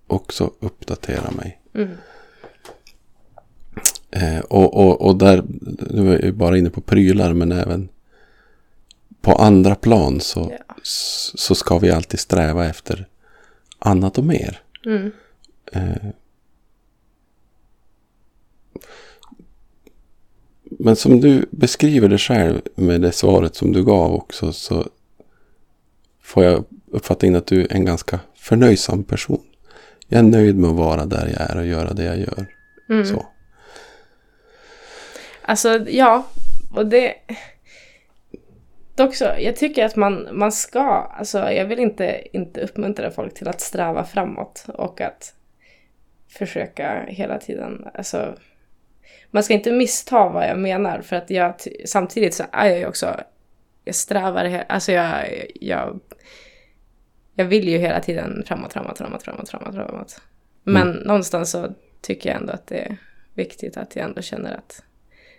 S3: också uppdatera mig. Eh, och, och, och där, nu är jag bara inne på prylar, men även på andra plan så,
S4: Ja.
S3: så ska vi alltid sträva efter annat och mer.
S4: Mm.
S3: Eh, men som du beskriver det själv med det svaret som du gav också så får jag uppfattningen att du är en ganska förnöjsam person. Jag är nöjd med att vara där jag är och göra det jag gör.
S4: Mm.
S3: Så.
S4: Alltså, ja. Och det... Dock så, jag tycker att man, man ska, alltså jag vill inte, inte uppmuntra folk till att sträva framåt och att försöka hela tiden, alltså man ska inte missta vad jag menar för att jag samtidigt så är jag ju också, jag strävar, alltså jag, jag, jag vill ju hela tiden framåt, framåt, framåt, framåt, framåt, framåt. Men någonstans så tycker jag ändå att det är viktigt att jag ändå känner att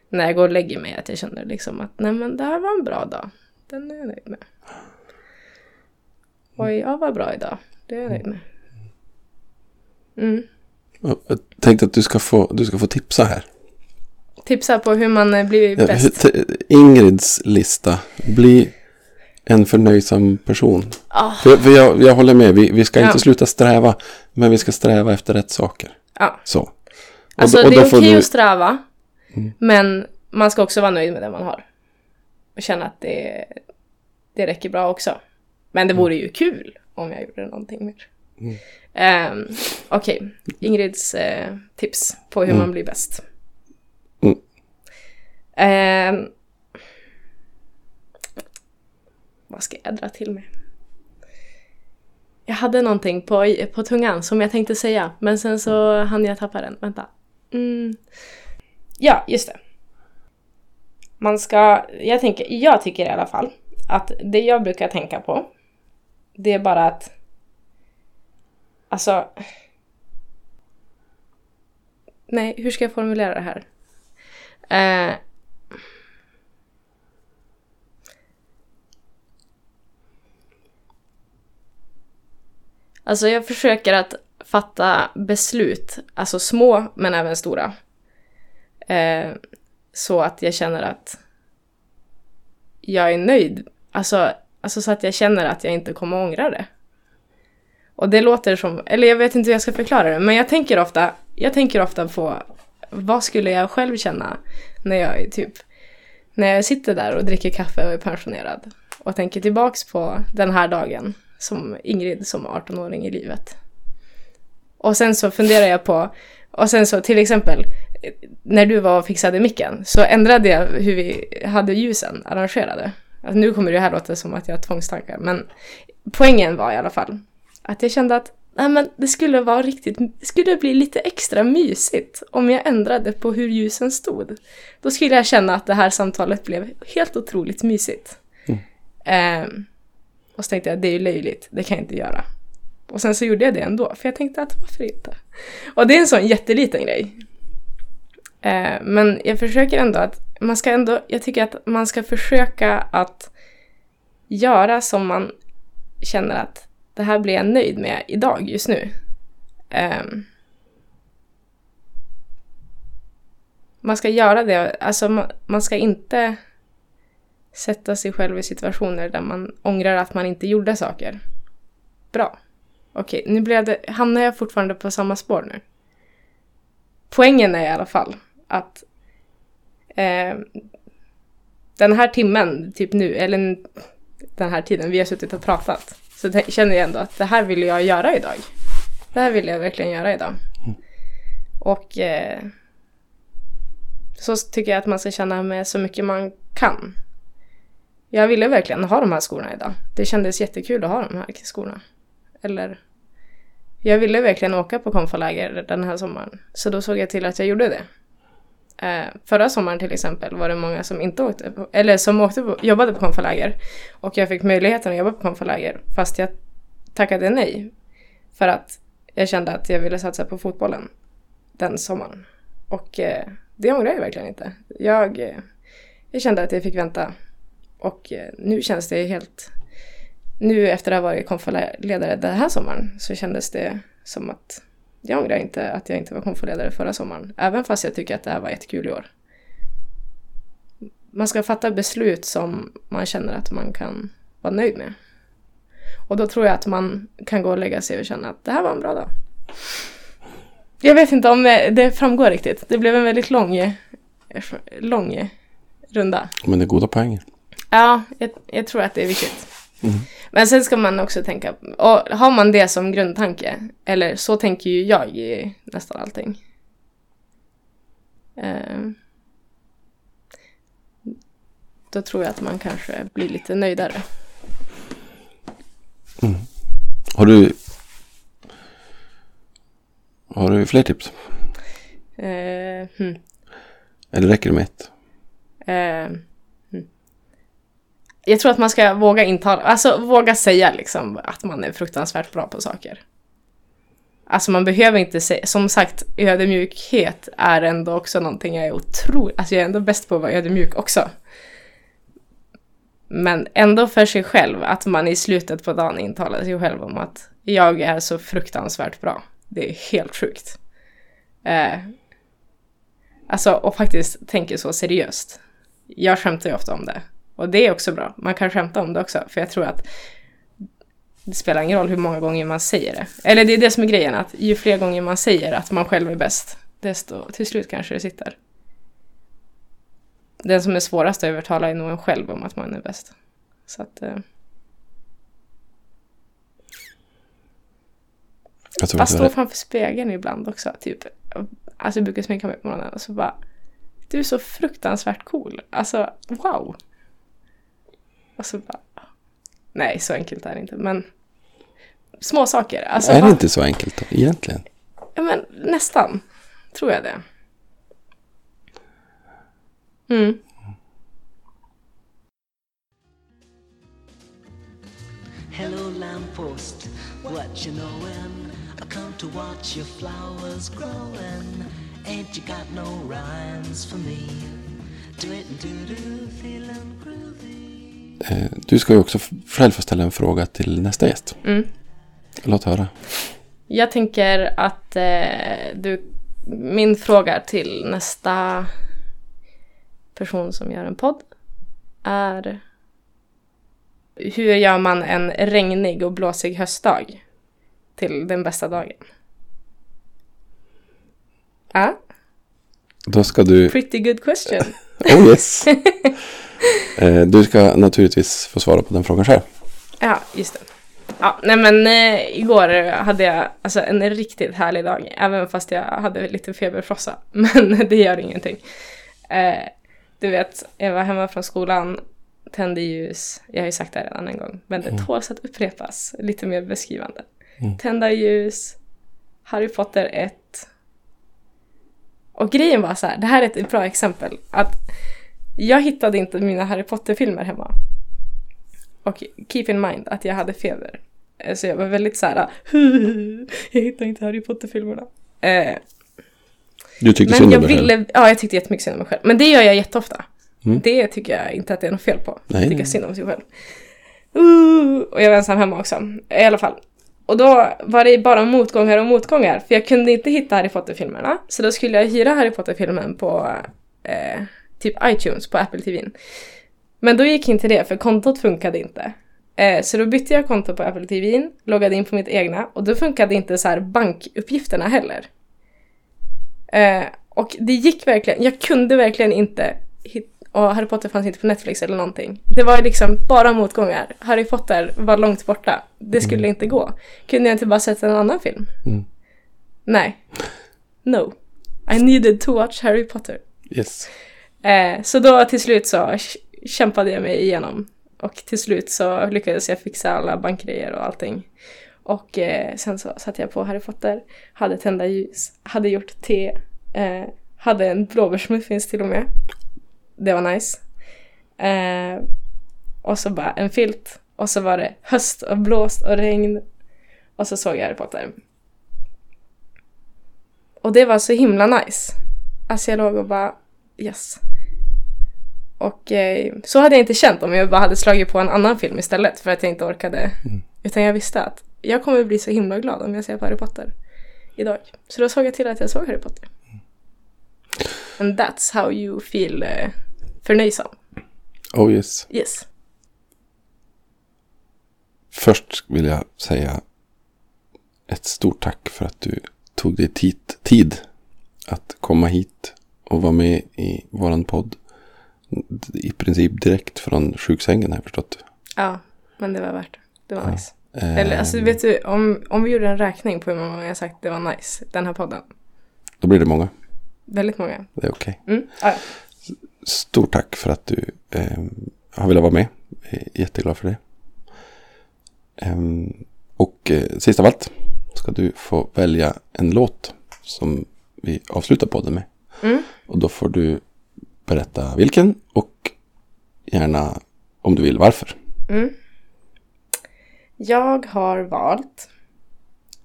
S4: när jag går och lägger mig att jag känner liksom att nej men det här var en bra dag. Den är jag nöjd med. Oj, jag var bra idag. Det är jag nöjd med. Mm.
S3: Jag tänkte att du ska få, du ska få tipsa här.
S4: Tipsa på hur man eh, blir
S3: Ja,
S4: bäst.
S3: Ingrids lista. Bli en förnöjsam person.
S4: Ah,
S3: För, för jag, jag håller med, vi, vi ska
S4: Ja.
S3: inte sluta sträva. Men vi ska sträva efter rätt saker.
S4: ja.
S3: Så. Och
S4: Alltså
S3: och
S4: det är okej
S3: du-
S4: att sträva. Men man ska också vara nöjd med det man har. Och känna att det, det räcker bra också. Men det vore ju kul om jag gjorde någonting mer. Ehm, Okej, Ingrids eh, tips på hur man blir bäst.
S3: Mm.
S4: Ehm, vad ska jag dra till med? Jag hade någonting på, på tungan som jag tänkte säga, men sen så hann jag tappa den. Vänta. Mm. Ja, just det. Man ska, jag, tänker, jag tycker i alla fall att det jag brukar tänka på Det är bara att... Alltså... Nej, hur ska jag formulera det här? Eh, Alltså jag försöker att fatta beslut, alltså små men även stora. Eh, så att jag känner att jag är nöjd. Alltså, alltså så att jag känner att jag inte kommer ångra det. Och det låter som, eller jag vet inte hur jag ska förklara det, men jag tänker ofta, jag tänker ofta på vad skulle jag själv känna när jag är typ, när jag sitter där och dricker kaffe och är pensionerad och tänker tillbaks på den här dagen som Ingrid som 18-åring i livet. Och sen så funderar jag på, och sen så till exempel när du var och fixade micken så ändrade jag hur vi hade ljusen arrangerade. Alltså, nu kommer det här låta som att jag har tvångstankar men poängen var i alla fall att jag kände att nej, men det skulle vara riktigt, det skulle bli lite extra mysigt om jag ändrade på hur ljusen stod. Då skulle jag känna att det här samtalet blev helt otroligt mysigt. Mm. Um, och så tänkte jag, det är ju löjligt, det kan jag inte göra. Och sen så gjorde jag det ändå, för jag tänkte att varför inte? Och det är en sån jätteliten grej. Eh, men jag försöker ändå att, man ska ändå, jag tycker att man ska försöka att göra som man känner att det här blir jag nöjd med idag, just nu. Eh, man ska göra det, alltså man, man ska inte sätta sig själv i situationer där man ångrar att man inte gjorde saker. Bra. Okej, nu blev det, hamnar jag fortfarande på samma spår nu. Poängen är i alla fall att eh, den här timmen, typ nu, eller den här tiden vi har suttit och pratat, så känner jag ändå att det här vill jag göra idag. Det här vill jag verkligen göra idag. Och eh, så tycker jag att man ska känna med så mycket man kan. Jag ville verkligen ha de här skorna idag. Det kändes jättekul att ha de här skorna. Eller... Jag ville verkligen åka på konfaläger den här sommaren. Så då såg jag till att jag gjorde det. Eh, förra sommaren till exempel var det många som inte åkte på, eller som åkte på, jobbade på konfaläger. Och jag fick möjligheten att jobba på konfaläger fast jag tackade nej. För att jag kände att jag ville satsa på fotbollen den sommaren. Och eh, det ångrar jag verkligen inte. Jag, eh, jag kände att jag fick vänta och eh, nu känns det helt... Nu efter att ha varit konfaledare den här sommaren så kändes det som att jag ångrar inte att jag inte var konfaledare förra sommaren. Även fast jag tycker att det här var jättekul i år. Man ska fatta beslut som man känner att man kan vara nöjd med. Och då tror jag att man kan gå och lägga sig och känna att det här var en bra dag. Jag vet inte om det framgår riktigt. Det blev en väldigt lång, lång runda.
S3: Men det är goda poänger.
S4: Ja, jag, jag tror att det är viktigt. Mm. Men sen ska man också tänka, och har man det som grundtanke, eller så tänker ju jag i nästan allting. Eh, då tror jag att man kanske blir lite nöjdare.
S3: Mm. Har du Har du fler tips?
S4: Eh, hmm.
S3: Eller räcker det med ett?
S4: Eh, jag tror att man ska våga intala, alltså våga säga liksom att man är fruktansvärt bra på saker. Alltså man behöver inte säga, som sagt, ödmjukhet är ändå också någonting jag är otroligt, alltså jag är ändå bäst på att vara ödmjuk också. Men ändå för sig själv, att man i slutet på dagen intalar sig själv om att jag är så fruktansvärt bra. Det är helt sjukt. Eh, alltså, och faktiskt tänker så seriöst. Jag skämtar ju ofta om det. Och det är också bra. Man kan skämta om det också. För jag tror att det spelar ingen roll hur många gånger man säger det. Eller det är det som är grejen, att ju fler gånger man säger att man själv är bäst, desto till slut kanske det sitter. Den som är svårast att övertala är nog en själv om att man är bäst. Så att... Eh... Jag stå framför spegeln ibland också. Typ. Alltså jag brukar sminka mig på morgonen och så bara... Du är så fruktansvärt cool. Alltså, wow! Och så bara... Nej, så enkelt är det inte. Men små saker. Alltså,
S3: är det inte så enkelt då, egentligen?
S4: Ja, men nästan. Tror jag det. Mm.
S2: Hello lamp lamppost. What you knowin'? I come to watch your flowers growin'. Ain't you got no rhymes for me? Do it and do do, feelin' groovy.
S3: Eh, Du ska ju också själv få ställa en fråga till nästa gäst.
S4: Mm.
S3: Låt höra.
S4: Jag tänker att eh, du, min fråga till nästa person som gör en podd är hur gör man en regnig och blåsig höstdag till den bästa dagen? Ja,
S3: Då ska du...
S4: pretty good question. [LAUGHS]
S3: Oh yes! [LAUGHS] Eh, Du ska naturligtvis få svara på den frågan själv.
S4: Ja, just det. Ja, nej men eh, igår hade jag alltså, en riktigt härlig dag, även fast jag hade lite feberfrossa. [LAUGHS] Men det gör ingenting. Eh, du vet, jag var hemma från skolan, tände ljus. Jag har ju sagt det här redan en gång, men det tåls att upprepas lite mer beskrivande. Tända ljus, Harry Potter 1. Och grejen var så här, det här är ett bra exempel. Att jag hittade inte mina Harry Potter-filmer hemma. Och keep in mind att jag hade feber. Eh, Så jag var väldigt så här, [LAUGHS] jag hittar inte Harry Potter-filmerna. Eh,
S3: Du tyckte
S4: men
S3: synd
S4: jag
S3: om dig själv.
S4: ville, ja jag tyckte jättemycket synd om mig själv. Men det gör jag jätteofta.
S3: Mm.
S4: Det tycker jag inte att det är något fel på.
S3: Nej,
S4: tycka
S3: nej.
S4: synd om sig själv. Uh, och jag var ensam hemma också. I alla fall. Och då var det bara motgångar och motgångar. För jag kunde inte hitta Harry Potter-filmerna. Så då skulle jag hyra Harry Potter-filmen på eh, typ iTunes på Apple TV. Men då gick inte det för kontot funkade inte. Eh, så då bytte jag konto på Apple TV, loggade in på mitt egna och då funkade inte så här bankuppgifterna heller. Eh, och det gick verkligen, jag kunde verkligen inte och Harry Potter fanns inte på Netflix eller någonting. Det var liksom bara motgångar. Harry Potter var långt borta. Det skulle inte gå. Kunde jag inte bara sett en annan film?
S3: Mm.
S4: Nej. No. I needed to watch Harry Potter.
S3: Yes.
S4: Eh, så då till slut så kämpade jag mig igenom. Och till slut så lyckades jag fixa alla bankgrejer och allting. Och eh, sen så satte jag på Harry Potter, hade tända ljus, hade gjort te, eh, hade en blåbärsmuffins till och med. Det var nice. Eh, och så bara en filt. Och så var det höst och blåst och regn. Och så såg jag Harry Potter. Och det var så himla nice. Alltså jag låg och bara yes. Och eh, så hade jag inte känt om jag bara hade slagit på en annan film istället för att jag inte orkade. Utan jag visste att jag kommer bli så himla glad om jag ser på Harry Potter idag. Så då såg jag till att jag såg Harry Potter. And that's how you feel eh, förnöjsam.
S3: Oh yes.
S4: Yes.
S3: Först vill jag säga ett stort tack för att du tog dig tid, tid att komma hit och vara med i våran podd. I princip direkt från sjuksängen har jag förstått.
S4: Ja, men det var värt det. Det var
S3: Ja.
S4: nice.
S3: Eh,
S4: Eller alltså vet du, om, om vi gjorde en räkning på hur många gånger jag sagt det var nice, den här podden.
S3: Då blir det många.
S4: Väldigt många.
S3: Det är okej.
S4: Mm. Ja, ja.
S3: Stort tack för att du eh, har velat vara med. Jätteglad för det. Ehm, och eh, sist av allt ska du få välja en låt som vi avslutar podden med.
S4: Mm.
S3: Och då får du berätta vilken och gärna om du vill varför.
S4: Mm. Jag har valt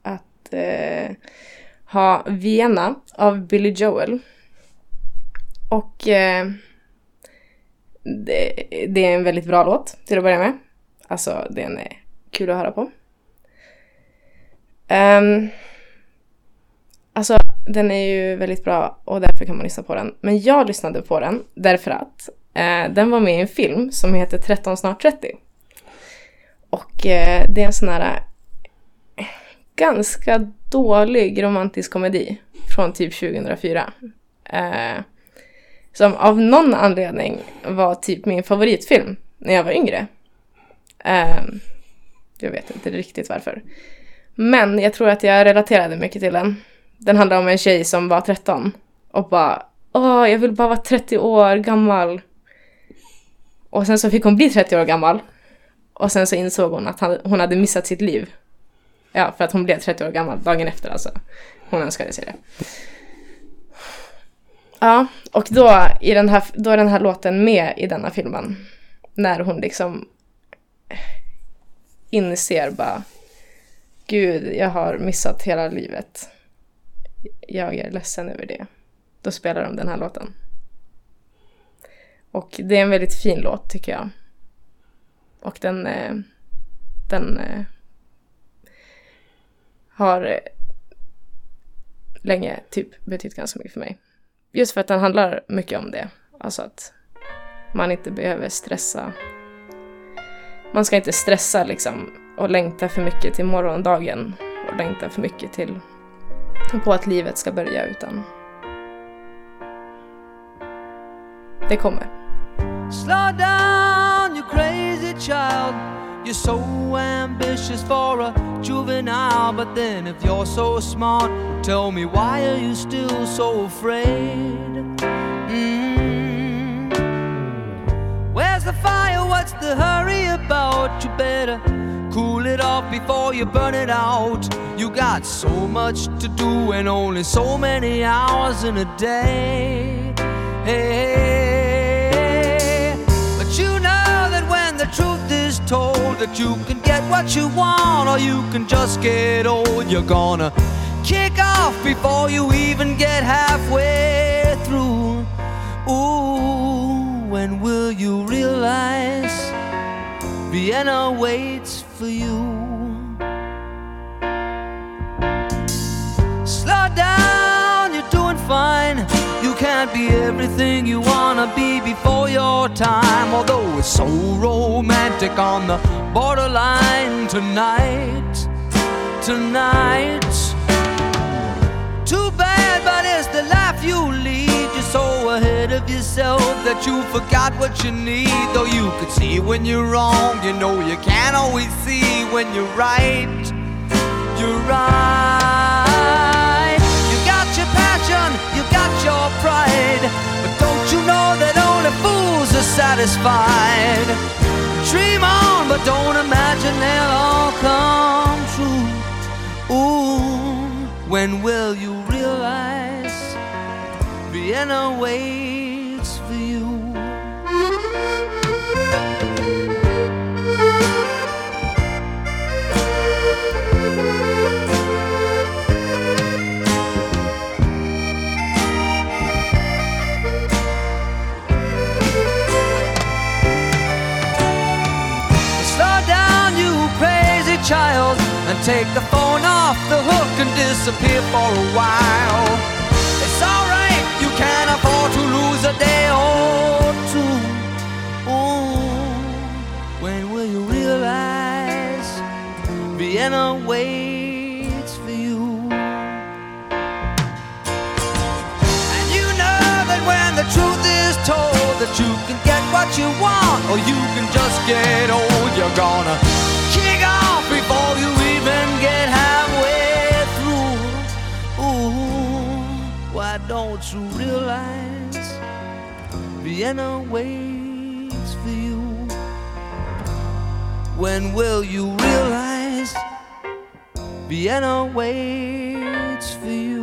S4: att eh, ha Vienna av Billy Joel. Och eh, det, det är en väldigt bra låt till att börja med. Alltså den är kul att höra på. Um, alltså den är ju väldigt bra och därför kan man lyssna på den. Men jag lyssnade på den därför att eh, den var med i en film som heter 13 snart 30. Och eh, det är en sån här eh, ganska dålig romantisk komedi från typ 2004. Eh, som av någon anledning var typ min favoritfilm när jag var yngre. Eh, jag vet inte riktigt varför. Men jag tror att jag relaterade mycket till den. Den handlar om en tjej som var 13 och bara Åh, jag vill bara vara 30 år gammal. Och sen så fick hon bli 30 år gammal. Och sen så insåg hon att han, hon hade missat sitt liv. Ja, för att hon blev 30 år gammal dagen efter alltså. Hon önskade sig det. Ja, och då, i den här, då är den här låten med i denna filmen. När hon liksom inser bara gud, jag har missat hela livet. Jag är ledsen över det. Då spelar de den här låten. Och det är en väldigt fin låt tycker jag. Och den, eh, den eh, har eh, länge typ betytt ganska mycket för mig. Just för att den handlar mycket om det. Alltså att man inte behöver stressa. Man ska inte stressa liksom och längta för mycket till morgondagen och längta för mycket till på att livet ska börja utan det kommer.
S5: Slow down, you crazy child. You're so ambitious for a juvenile, but then if you're so smart, tell me why are you still so afraid? Mm. Where's the fire? What's the hurry about? You better cool it off before you burn it out. You got so much to do and only so many hours in a day. Hey, but you know that when the truth is told that you can get what you want or you can just get old, you're gonna kick off before you even get halfway through. Ooh, when will you realize Vienna waits for you? Slow down, you're doing fine. You can't be everything you wanna be before your time. Although it's so romantic on the borderline tonight. Tonight. Too bad, but it's the life you lead. So ahead of yourself that you forgot what you need. Though you could see when you're wrong, you know you can't always see when you're right. You're right. You got your passion, you got your pride. But don't you know that only fools are satisfied? Dream on, but don't imagine they'll all come true. Ooh, when will you realize Vienna waits for you? Slow down, you crazy child, and take the phone off the hook and disappear for a while. It's alright, you can afford to lose a day or two. Ooh, when will you realize Vienna waits for you? And you know that when the truth is told that you can get what you want or you can just get old, you're gonna don't you realize Vienna waits for you? When will you realize Vienna waits for you?